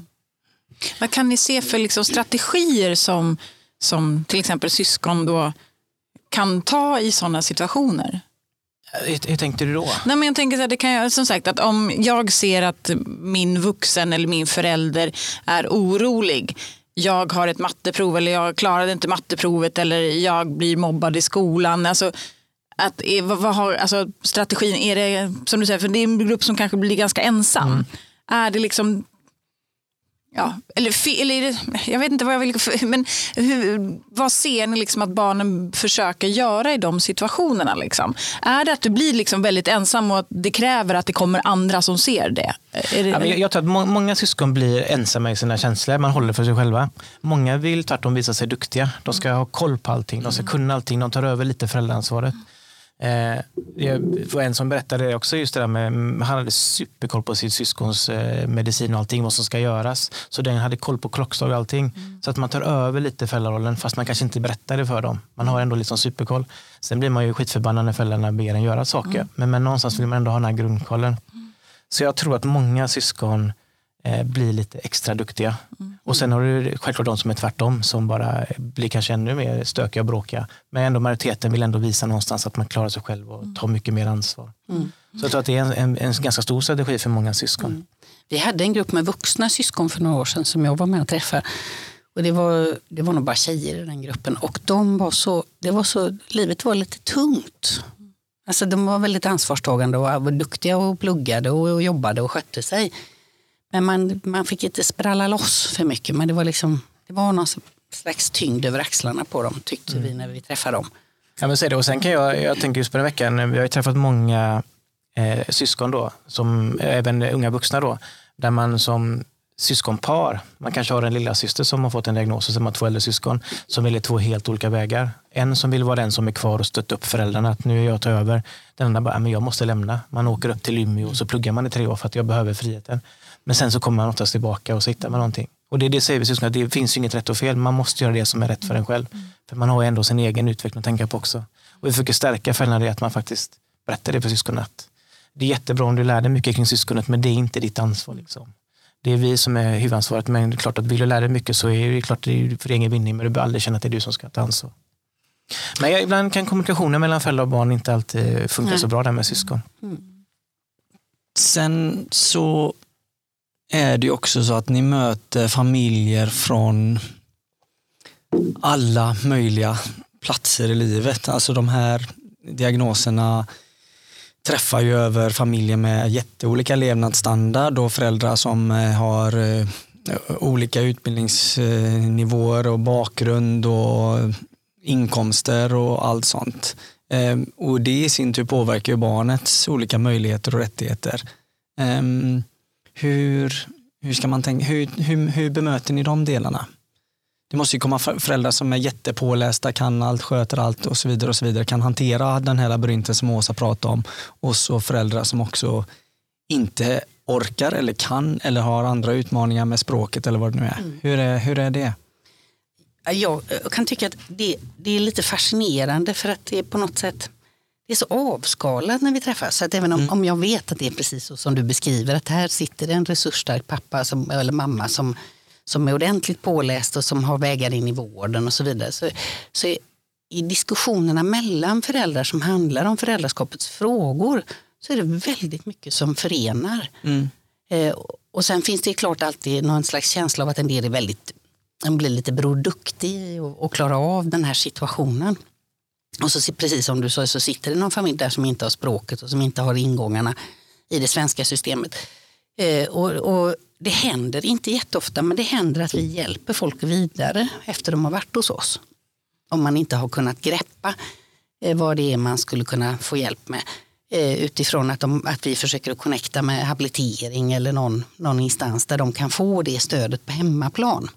Vad kan ni se för liksom strategier som, som till exempel syskon då kan ta i sådana situationer? Hur, hur, tänkte du då? Nej, men jag tänker så här, det kan jag, som sagt att om jag ser att min vuxen eller min förälder är orolig jag har ett matteprov eller jag klarade inte matteprovet eller jag blir mobbad i skolan. Alltså, att, vad, vad har, alltså, strategin, är det som du säger, för det är en grupp som kanske blir ganska ensam. Mm. Är det liksom Ja, eller, eller jag vet inte vad jag vill... Men hur, vad ser ni liksom att barnen försöker göra i de situationerna? Liksom? Är det att du blir liksom väldigt ensam och att det kräver att det kommer andra som ser det? det... Ja, jag, jag tror att må många syskon blir ensamma i sina känslor. Man håller för sig själva. Många vill tvärtom visa sig duktiga. De ska ha koll på allting. De ska kunna allting. De tar över lite föräldraansvaret. Eh, det var en som berättade också just det där med, han hade superkoll på sitt syskons eh, medicin och allting, vad som ska göras. Så den hade koll på klockslag och allting. Mm. Så att man tar över lite föräldrarollen fast man kanske inte berättar det för dem. Man har ändå liksom superkoll. Sen blir man ju skitförbannad när föräldrarna ber en göra saker. Mm. Men, men någonstans vill man ändå ha den här grundkollen. Mm. Så jag tror att många syskon blir lite extra duktiga. Mm. Och sen har du självklart de som är tvärtom som bara blir kanske ännu mer stökiga och bråkiga. Men ändå majoriteten vill ändå visa någonstans att man klarar sig själv och tar mycket mer ansvar. Mm. Så jag tror att det är en, en, en, ganska stor strategi för många syskon. Mm. Vi hade en grupp med vuxna syskon för några år sedan som jag var med och träffade. Och det, var, det var nog bara tjejer i den gruppen. Och de var så, det var så, livet var lite tungt. Alltså de var väldigt ansvarstagande och var duktiga och pluggade och, och jobbade och skötte sig. Men man, man fick inte spralla loss för mycket. Men det var, liksom, det var någon slags tyngd över axlarna på dem tyckte mm. vi när vi träffade dem. Ja, men det. Och sen kan jag, jag tänker just på den veckan, vi har ju träffat många eh, syskon då, som, även unga vuxna då, där man som syskonpar, man kanske har en lilla syster som har fått en diagnos och så har två äldre syskon som väljer två helt olika vägar. En som vill vara den som är kvar och stötta upp föräldrarna, att nu är jag tar över. Den andra bara, men jag måste lämna. Man åker upp till Umeå och så pluggar man i tre år för att jag behöver friheten. Men sen så kommer man oftast tillbaka och så hittar man någonting. Och det, det säger vi syskon, det finns ju inget rätt och fel. Man måste göra det som är rätt för en själv. Mm. För man har ändå sin egen utveckling att tänka på också. Och vi försöker stärka föräldrarna i att man faktiskt berättar det för syskonet. Det är jättebra om du lär dig mycket kring syskonet, men det är inte ditt ansvar. Liksom. Det är vi som är huvudansvaret, men det är klart att vill du lära dig mycket så är det klart att det är för egen vinning, men du bör aldrig känna att det är du som ska ta ansvar. Men jag, ibland kan kommunikationen mellan föräldrar och barn inte alltid funka Nej. så bra där med syskon. Mm. Sen så är det också så att ni möter familjer från alla möjliga platser i livet. Alltså de här diagnoserna träffar ju över familjer med jätteolika levnadsstandard och föräldrar som eh, har eh, olika utbildningsnivåer och bakgrund och inkomster och allt sånt. Ehm, och det i sin tur påverkar ju barnets olika möjligheter och rättigheter. Ehm, hur, hur, ska man tänka, hur, hur, hur bemöter ni de delarna? Det måste ju komma föräldrar som är jättepålästa, kan allt, sköter allt och så vidare. och så vidare Kan hantera den här labyrinten som Åsa pratade om. Och så föräldrar som också inte orkar eller kan eller har andra utmaningar med språket eller vad det nu är. Mm. Hur, är hur är det? Jag kan tycka att det, det, är lite fascinerande för att det är på något sätt det är så avskalat när vi träffas. Så att även om, mm. om jag vet att det är precis så som du beskriver, att här sitter en resursstark pappa som, eller mamma som, som är ordentligt påläst och som har vägar in i vården och så vidare. Så, så i diskussionerna mellan föräldrar som handlar om föräldraskapets frågor så är det väldigt mycket som förenar. Mm. Eh, och sen finns det klart alltid någon slags känsla av att en del är väldigt, de blir lite Bror Duktig och, och klarar av den här situationen. Och så precis som du sa så sitter det någon familj där som inte har språket och som inte har ingångarna i det svenska systemet. Eh, och, och, det händer inte jätteofta men det händer att vi hjälper folk vidare efter de har varit hos oss. Om man inte har kunnat greppa eh, vad det är man skulle kunna få hjälp med. Eh, utifrån att, de, att vi försöker att connecta med habilitering eller någon, någon instans där de kan få det stödet på hemmaplan.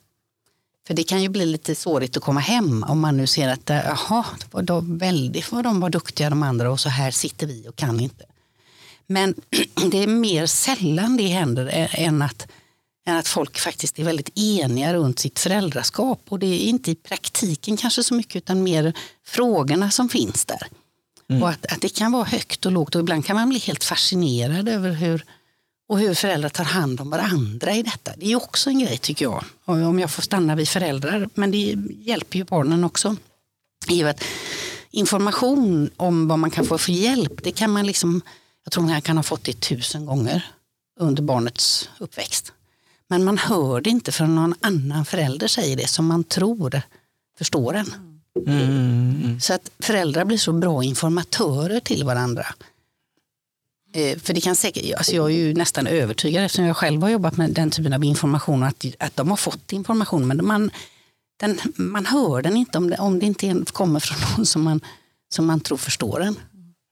För det kan ju bli lite svårigt att komma hem om man nu ser att jaha, var väldigt vad de var duktiga de andra och så här sitter vi och kan inte. Men det är mer sällan det händer än att, än att folk faktiskt är väldigt eniga runt sitt föräldraskap. Och det är inte i praktiken kanske så mycket utan mer frågorna som finns där. Mm. Och att, att det kan vara högt och lågt och ibland kan man bli helt fascinerad över hur, och hur föräldrar tar hand om varandra i detta. Det är också en grej tycker jag. Om jag får stanna vid föräldrar, men det hjälper ju barnen också. I att information om vad man kan få för hjälp, det kan man liksom, jag tror man kan ha fått det tusen gånger under barnets uppväxt. Men man hör det inte förrän någon annan förälder säger det som man tror förstår en. Mm, mm, mm. Så att föräldrar blir så bra informatörer till varandra för det kan säkert, alltså jag är ju nästan övertygad eftersom jag själv har jobbat med den typen av information att, att de har fått information men man, den, man hör den inte om det, om det inte kommer från någon som man, som man tror förstår den.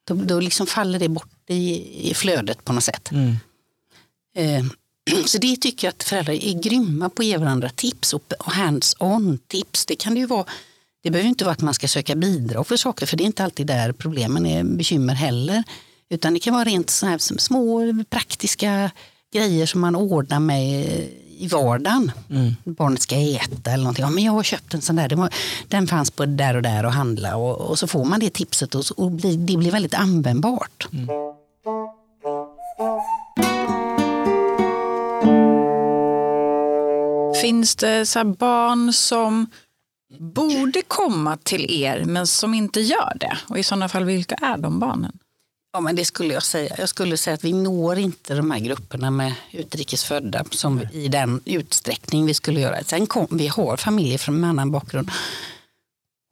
Då, då liksom faller det bort i, i flödet på något sätt. Mm. Eh, så det tycker jag att föräldrar är grymma på att ge varandra tips och, och hands-on tips. Det kan det ju vara. Det behöver inte vara att man ska söka bidrag för saker för det är inte alltid där problemen är bekymmer heller. Utan det kan vara rent så här små praktiska grejer som man ordnar med i vardagen. Mm. Barnet ska äta eller någonting. Ja, men jag har köpt en sån där, den fanns på där och där och handla och, och så får man det tipset och, och bli, det blir väldigt användbart. Mm. Finns det så barn som borde komma till er men som inte gör det? Och i sådana fall, vilka är de barnen? Ja, men det skulle jag säga. Jag skulle säga att vi når inte de här grupperna med utrikesfödda som i den utsträckning vi skulle göra. Sen kom, vi har familjer från en annan bakgrund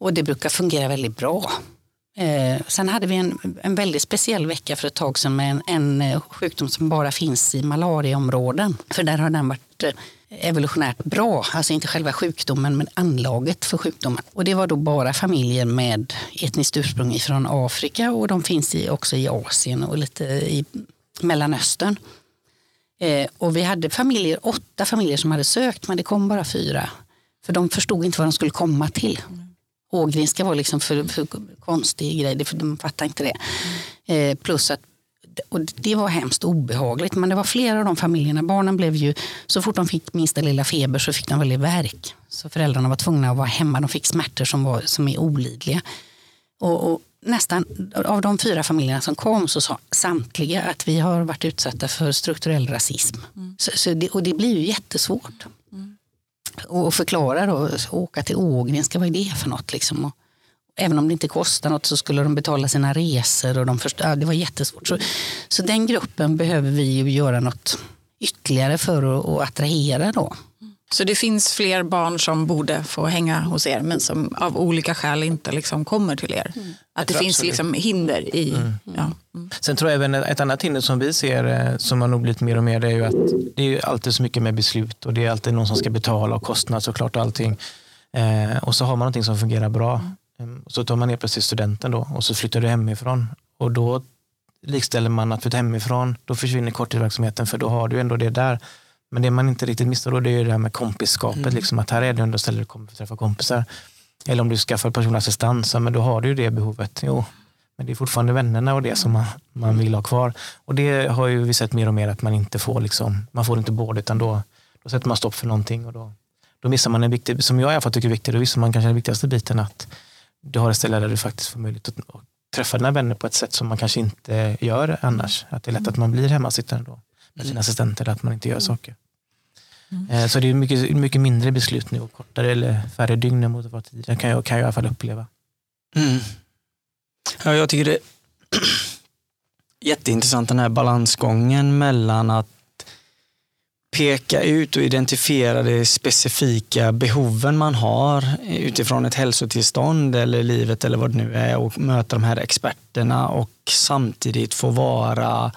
och det brukar fungera väldigt bra. Eh, sen hade vi en, en väldigt speciell vecka för ett tag sedan med en, en eh, sjukdom som bara finns i malariaområden. För där har den varit eh, evolutionärt bra, alltså inte själva sjukdomen men anlaget för sjukdomen. Och det var då bara familjer med etniskt ursprung från Afrika och de finns i, också i Asien och lite i Mellanöstern. Eh, och vi hade familjer, åtta familjer som hade sökt men det kom bara fyra. För de förstod inte vad de skulle komma till. Ågrenska var liksom för, för konstig grej, de fattade inte det. Eh, plus att och det var hemskt obehagligt. Men det var flera av de familjerna. Barnen blev ju, så fort de fick minsta lilla feber så fick de väldigt verk. Så föräldrarna var tvungna att vara hemma. De fick smärtor som, var, som är olidliga. Och, och nästan av de fyra familjerna som kom så sa samtliga att vi har varit utsatta för strukturell rasism. Mm. Så, så det, och det blir ju jättesvårt. Mm. Och förklara då, åka till Ågrenska, vad är det för något? Liksom? Och, även om det inte kostar något så skulle de betala sina resor. Och de först, ja, det var jättesvårt. Så, så den gruppen behöver vi ju göra något ytterligare för att, att attrahera. Då. Så det finns fler barn som borde få hänga hos er men som av olika skäl inte liksom kommer till er? Mm. Att det finns liksom hinder i... Mm. Ja. Mm. Sen tror jag även ett annat hinder som vi ser eh, som har nog blivit mer och mer det är ju att det är alltid så mycket med beslut och det är alltid någon som ska betala och kostnad såklart och allting. Eh, och så har man någonting som fungerar bra. Ehm, så tar man ner plötsligt studenten då och så flyttar du hemifrån. Och då likställer man att flytta hemifrån, då försvinner korttidsverksamheten för då har du ändå det där. Men det man inte riktigt missar då det är det här med kompisskapet, mm. liksom, att här är det ändå stället du kommer för att träffa kompisar. Eller om du skaffar personlig assistans, men då har du ju det behovet. Jo, men det är fortfarande vännerna och det som man, man vill ha kvar. Och det har ju vi sett mer och mer att man inte får, liksom, man får inte båda utan då, då sätter man stopp för någonting och då, då missar man en viktig, som jag i alla fall tycker är viktig, då missar man kanske den viktigaste biten att du har ett ställe där du faktiskt får möjlighet att träffa dina vänner på ett sätt som man kanske inte gör annars. Att det är lätt att man blir hemmasittande då med sina assistenter, att man inte gör mm. saker. Mm. Eh, så det är mycket, mycket mindre beslut nu och kortare eller färre dygn mot vad tidigare kan jag, kan jag i alla fall uppleva. Mm. Ja, jag tycker det är jätteintressant den här balansgången mellan att peka ut och identifiera de specifika behoven man har utifrån ett hälsotillstånd eller livet eller vad det nu är och möta de här experterna och samtidigt få vara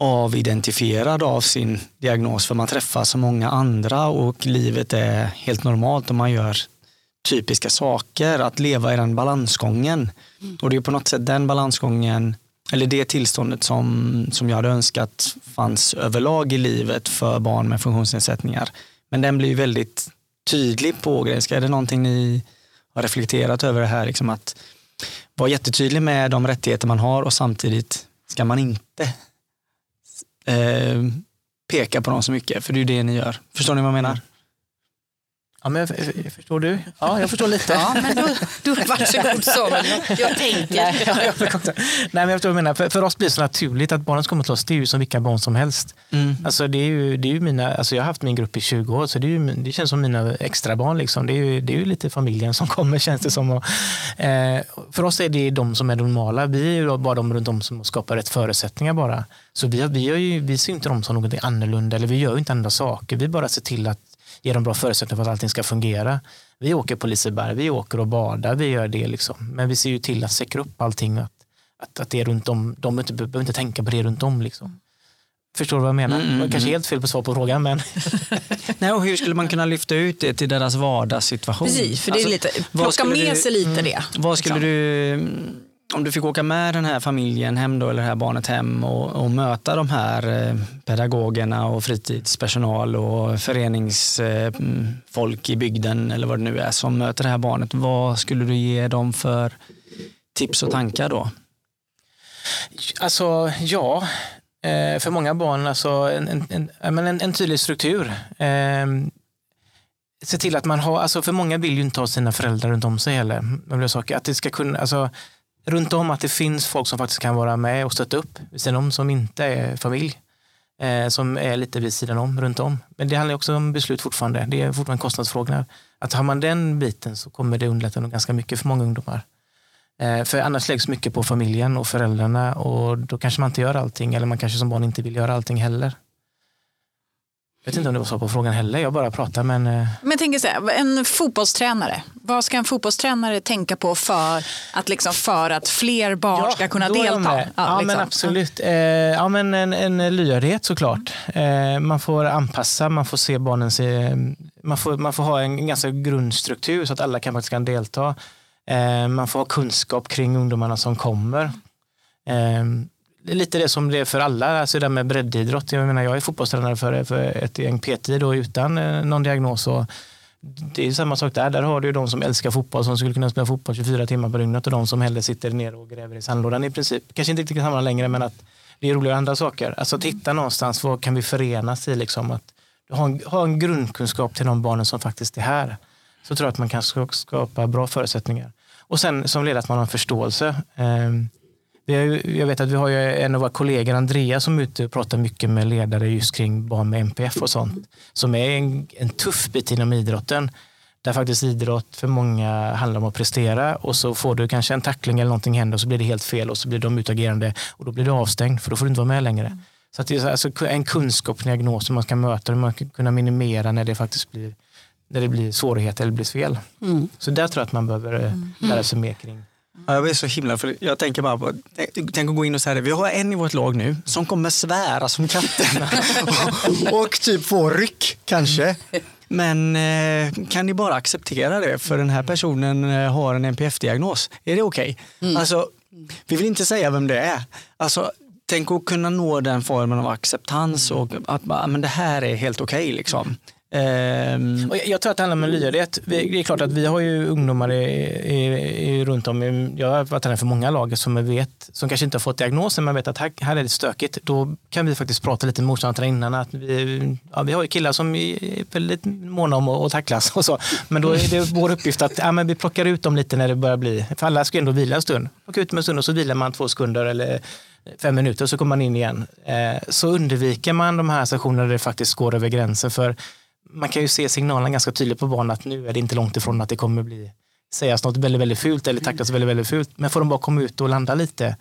avidentifierad av sin diagnos för man träffar så många andra och livet är helt normalt och man gör typiska saker. Att leva i den balansgången. Mm. Och det är på något sätt den balansgången eller det tillståndet som, som jag hade önskat fanns överlag i livet för barn med funktionsnedsättningar. Men den blir väldigt tydlig på Ågrenska. Är det någonting ni har reflekterat över det här? Liksom att vara jättetydlig med de rättigheter man har och samtidigt ska man inte eh, peka på dem så mycket, för det är ju det ni gör. Förstår ni vad jag menar? Ja, men jag, förstår du? Ja, jag förstår lite. Ja, men då, då, varsågod Samuel, jag tänker. Nej, ja, jag, Nej, men jag förstår menar. För, för oss blir det så naturligt att barnen som kommer till oss, det är ju som vilka barn som helst. Mm. Alltså, det är ju, det är ju mina, alltså, jag har haft min grupp i 20 år, så det, är ju, det känns som mina extra barn. Liksom. Det, är ju, det är ju lite familjen som kommer, känns det som. Och, eh, för oss är det de som är normala. Vi är ju bara de runt om som skapar rätt förutsättningar bara. Så vi, vi, ju, vi ser inte dem som något annorlunda, eller vi gör inte andra saker. Vi bara ser till att ge dem bra förutsättningar för att allting ska fungera. Vi åker på Liseberg, vi åker och badar, vi gör det. Liksom. Men vi ser ju till att säkra upp allting. Att, att, att det är runt om, de inte, behöver inte tänka på det runt om. Liksom. Förstår du vad jag menar? Mm, mm, kanske mm. helt fel på svar på frågan men Nej, och hur skulle man kunna lyfta ut det till deras vardagssituation? Precis, för det är Alltså, lite, plocka med du- sig lite mm, det. Vad skulle liksom. du, om du fick åka med den här familjen hem då, eller det här barnet hem och, och möta de här eh, pedagogerna och fritidspersonal och föreningsfolk i bygden eller vad det nu är som möter det här barnet. Vad skulle du ge dem för tips och tankar då? Alltså ja, eh, för många barn alltså en, en, en, en, tydlig struktur. Ehm, se till att man har, alltså för många vill ju inte ha sina föräldrar runt om sig heller. saker. Att det ska kunna, alltså, runt om att det finns folk som faktiskt kan vara med och stötta upp vid sidan om som inte är familj. Eh, som är lite vid sidan om, runt om. Men det handlar också om beslut fortfarande. Det är fortfarande kostnadsfrågorna. Att har man den biten så kommer det underlätta nog ganska mycket för många ungdomar. Eh, För annars läggs mycket på familjen och föräldrarna och då kanske man inte gör allting eller man kanske som barn inte vill göra allting heller. Jag vet inte om det var så på frågan heller, jag bara pratar men eh, Men jag tänker så här, en fotbollstränare. Vad ska en fotbollstränare tänka på för att, liksom, för att fler barn ska kunna delta? Ja, men liksom. absolut. Eh, ja, men en, en lyhördhet såklart. Eh, man får anpassa, man får se barnen se, man får, man får ha en ganska grundstruktur så att alla kan, faktiskt kan delta. Man får ha kunskap kring ungdomarna som kommer. Det är lite det som det är för alla, alltså det där med breddidrott. Jag menar, jag är fotbollstränare för, för ett gäng PT då utan eh, någon diagnos. Och det är samma sak där. Där har du ju de som älskar fotboll som skulle kunna spela fotboll 24 timmar på dygnet och de som hellre sitter ner och gräver i sandlådan i princip. Kanske inte riktigt samma längre men att det är roligare andra saker. Alltså att hitta någonstans, vad kan vi förenas i liksom? Att ha en, ha en grundkunskap till de barnen som faktiskt är här. Så tror jag att man kan skapa bra förutsättningar. Och sen som ledare att man har en förståelse. Eh, jag vet att vi har en av våra kollegor, Andreas, som är ute och pratar mycket med ledare just kring barn med MPF och sånt. Som är en, en tuff bit inom idrotten. Där faktiskt idrott för många handlar om att prestera och så får du kanske en tackling eller någonting händer och så blir det helt fel och så blir de utagerande och då blir du avstängd för då får du inte vara med längre. Så att det är alltså en kunskap, en diagnos som man ska möta och man ska kunna minimera när det faktiskt blir, när det blir svårigheter eller blir fel. Mm. Så där tror jag att man behöver eh, lära sig mer kring. Ja, jag blir så himla, för jag tänker bara på, tänk, tänk att gå in och säga det, vi har en i vårt lag nu som kommer svära som katten och, och typ få ryck kanske. Men eh, kan ni bara acceptera det för den här personen eh, har en NPF-diagnos? Är det okej? Alltså, vi vill inte säga vem det är. Alltså, tänk att kunna nå den formen av acceptans och att bara, men det här är helt okej. liksom. Ehm, Och jag, jag tror att det handlar om en lyhördhet. Vi- Det är klart att vi har ju ungdomar i, i, i, runt om. I, jag har varit tränare för många lag som, vet, som kanske inte har fått diagnosen men vet att här, här är det stökigt. Då kan vi faktiskt prata lite med motståndarna innan. Att vi, ja, vi har ju killar som är väldigt måna om att, tacklas och så. Men då är det vår uppgift att ja, men vi plockar ut dem lite när det börjar bli, för alla ska ändå vila en stund. Plocka ut dem en stund och så vilar man två sekunder eller fem minuter och så kommer man in igen. Eh, så undviker man de här sessionerna där det faktiskt går över gränsen. För man kan ju se signalerna ganska tydligt på barnen att nu är det inte långt ifrån att det kommer bli sägas något väldigt, väldigt fult eller tacklas väldigt, väldigt fult. Men får de bara komma ut och landa lite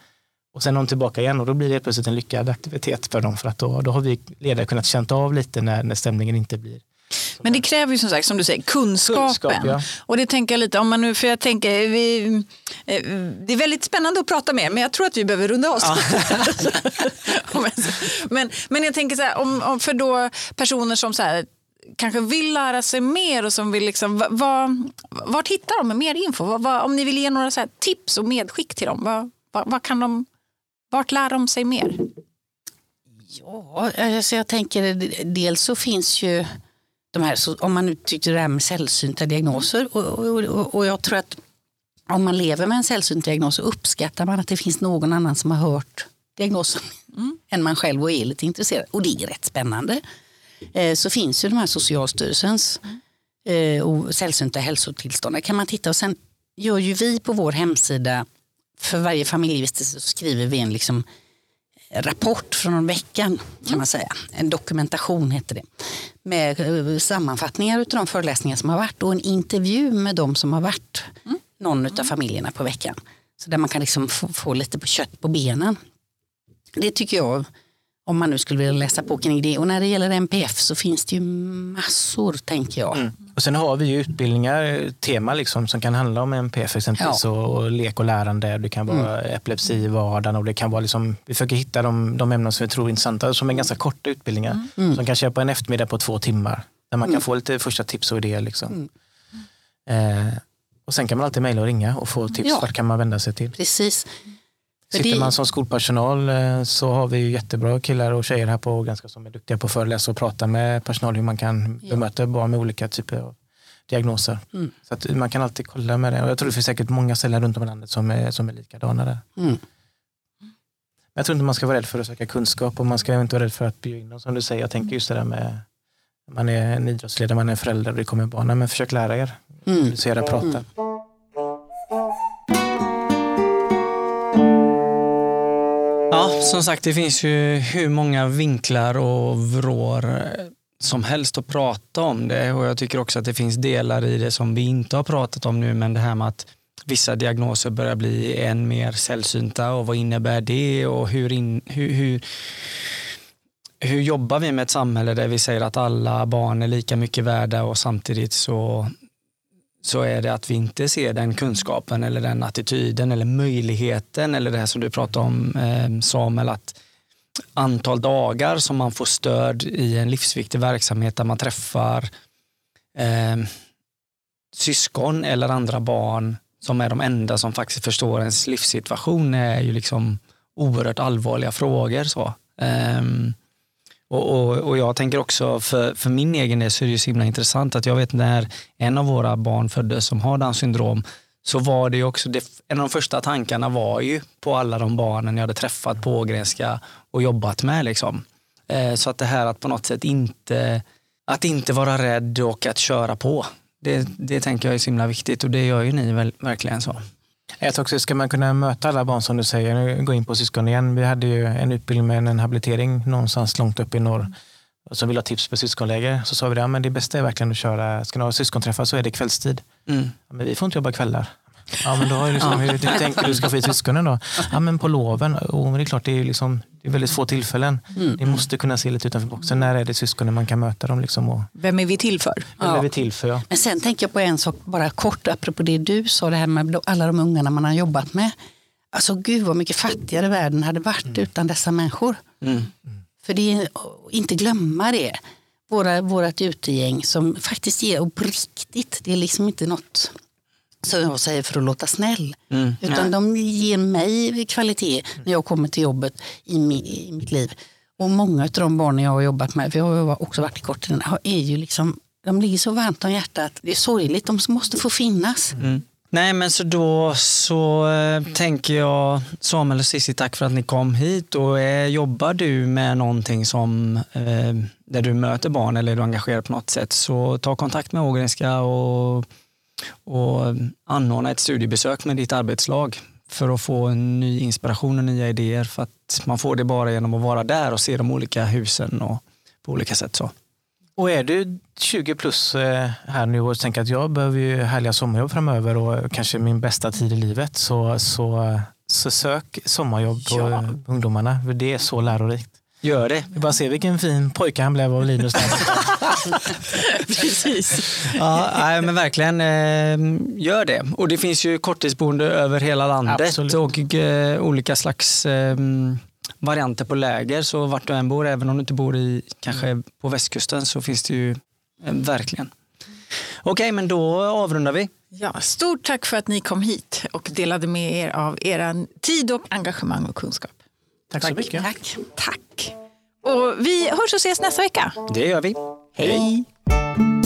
och sen är de tillbaka igen och då blir det plötsligt en lyckad aktivitet för dem för att då, då har vi ledare kunnat känna av lite när, när stämningen inte blir. Men det kräver ju som sagt, som du säger, kunskapen. Kunskap, ja. Och det tänker jag lite om man nu, för jag tänker, vi, eh, det är väldigt spännande att prata med men jag tror att vi behöver runda oss. men, men jag tänker så här, om, om för då personer som så här, kanske vill lära sig mer och som vill liksom, va- vad, vart hittar de mer info? Vad, vad, om ni vill ge några så tips och medskick till dem, vad, vad, kan de, vart lär de sig mer? Ja, alltså jag tänker dels så finns ju de här, så om man nu tyckte det här med sällsynta diagnoser och, och, och, och jag tror att om man lever med en sällsynt diagnos så uppskattar man att det finns någon annan som har hört diagnosen än man själv och är lite intresserad. Och det är rätt spännande. Eh, så finns ju de här Socialstyrelsens eh, och sällsynta hälsotillstånd. Där kan man titta och sen gör ju vi på vår hemsida för varje familjevistelse så skriver vi en liksom rapport från veckan kan man säga. En dokumentation heter det. Med eh, sammanfattningar av de föreläsningar som har varit och en intervju med de som har varit någon av familjerna på veckan. Så där man kan liksom få, få lite på kött på benen. Det tycker jag, om man nu skulle vilja läsa på kring det. Och när det gäller NPF så finns det ju massor tänker jag. Och Och sen har vi ju utbildningar, tema liksom, som kan handla om NPF exempelvis Ja. och, och lek och lärande. Det kan vara epilepsi i vardagen och det kan vara liksom, vi försöker hitta de, de ämnen som vi tror är intressanta som är ganska korta utbildningar. Som kanske är på en eftermiddag på två timmar. Där man kan få lite första tips och idéer. Liksom. Eh, och sen kan man alltid mejla och ringa och få tips. Ja. Vart kan man vända sig till? Precis. Sitter det- man som skolpersonal eh, så har vi ju jättebra killar och tjejer här på ganska som är duktiga på att föreläsa och prata med personal hur man kan bemöta barn med olika typer av diagnoser. Mm. Så att man kan alltid kolla med det. Och jag tror det finns säkert många ställen runt om i landet som är, som är likadana där. Mm. Jag tror inte man ska vara rädd för att söka kunskap och man ska inte vara rädd för att bjuda in dem som du säger. Jag tänker just det där med man är en idrottsledare, man är en förälder och det kommer barn. Nej, Men försök lära er. Mm. Se er prata. Ja, som sagt, det finns ju hur många vinklar och vrår eh, som helst att prata om det. Och jag tycker också att det finns delar i det som vi inte har pratat om nu, men det här med att vissa diagnoser börjar bli än mer sällsynta och vad innebär det? Och hur, in, hur, hur, hur jobbar vi med ett samhälle där vi säger att alla barn är lika mycket värda och samtidigt så så är det att vi inte ser den kunskapen eller den attityden eller möjligheten eller det här som du pratade om eh, Samuel, att antal dagar som man får stöd i en livsviktig verksamhet där man träffar eh, syskon eller andra barn som är de enda som faktiskt förstår ens livssituation är ju liksom oerhört allvarliga frågor. Så. Ehm, och, och, och jag tänker också för, för min egen del så är det ju så himla intressant att jag vet när en av våra barn föddes som har Downs syndrom så var det ju också, det, en av de första tankarna var ju på alla de barnen jag hade träffat på Ågrenska och jobbat med. Liksom. Eh, så att det här att på något sätt inte, att inte vara rädd och att köra på. Det, det tänker jag är så himla viktigt och det gör ju ni väl, verkligen så. Jag tror också, ska man kunna möta alla barn som du säger, nu går in på syskon igen. Vi hade ju en utbildning med en habilitering någonstans långt upp i norr och som vill ha tips på syskonläger. Så sa vi det, ja, men det bästa är verkligen att köra, ska ni ha syskonträffar så är det kvällstid. Mm. Ja, men vi får inte jobba kvällar. Ja, men då har jag liksom, hur, hur tänker du ska få hit syskonen då? Ja, men på loven. Men det är klart, det är, liksom, det är väldigt få tillfällen. Ni måste kunna se lite utanför boxen. När är det syskonen man kan möta dem? Liksom, och, Vem är vi till för? Vad är vi till för? Ja. Men sen tänker jag på en sak, bara kort apropå det du sa, det här med alla de ungarna man har jobbat med. Alltså gud vad mycket fattigare världen hade varit utan dessa människor. Mm. För det är, inte glömma det. Våra, vårat utegäng som faktiskt ger, och på riktigt, det är liksom inte något som jag säger för att låta snäll. Mm. Utan de ger mig kvalitet när jag kommer till jobbet i, i mitt liv. Och många av de barnen jag har jobbat med, för jag har också varit i korten, är ju liksom, de ligger så varmt om hjärtat. Det är sorgligt, de måste få finnas. Mm. Nej men så då så eh, tänker jag Samuel och Cissi tack för att ni kom hit och eh, jobbar du med någonting som eh, där du möter barn eller är du engagerad på något sätt så ta kontakt med Ågrenska och, och anordna ett studiebesök med ditt arbetslag för att få en ny inspiration och nya idéer för att man får det bara genom att vara där och se de olika husen och på olika sätt så. Och är du 20 plus eh, här nu och tänker att jag behöver ju härliga sommarjobb framöver och kanske min bästa tid i livet så, så, så sök sommarjobb på Ja. ungdomarna. För det är så lärorikt. Gör det. Vi bara ser vilken fin pojke han blev av Linus. Precis. Ja, nej, men verkligen eh, gör det. Och det finns ju korttidsboende över hela landet Absolut. och eh, olika slags eh, varianter på läger. Så vart du än bor, även om du inte bor i kanske på västkusten så finns det ju eh, verkligen. Okej, men då avrundar vi. Ja, stort tack för att ni kom hit och delade med er av er tid och engagemang och kunskap. Tack så mycket. Tack. Tack. Och vi hörs och ses nästa vecka. Det gör vi. Hej! Hej.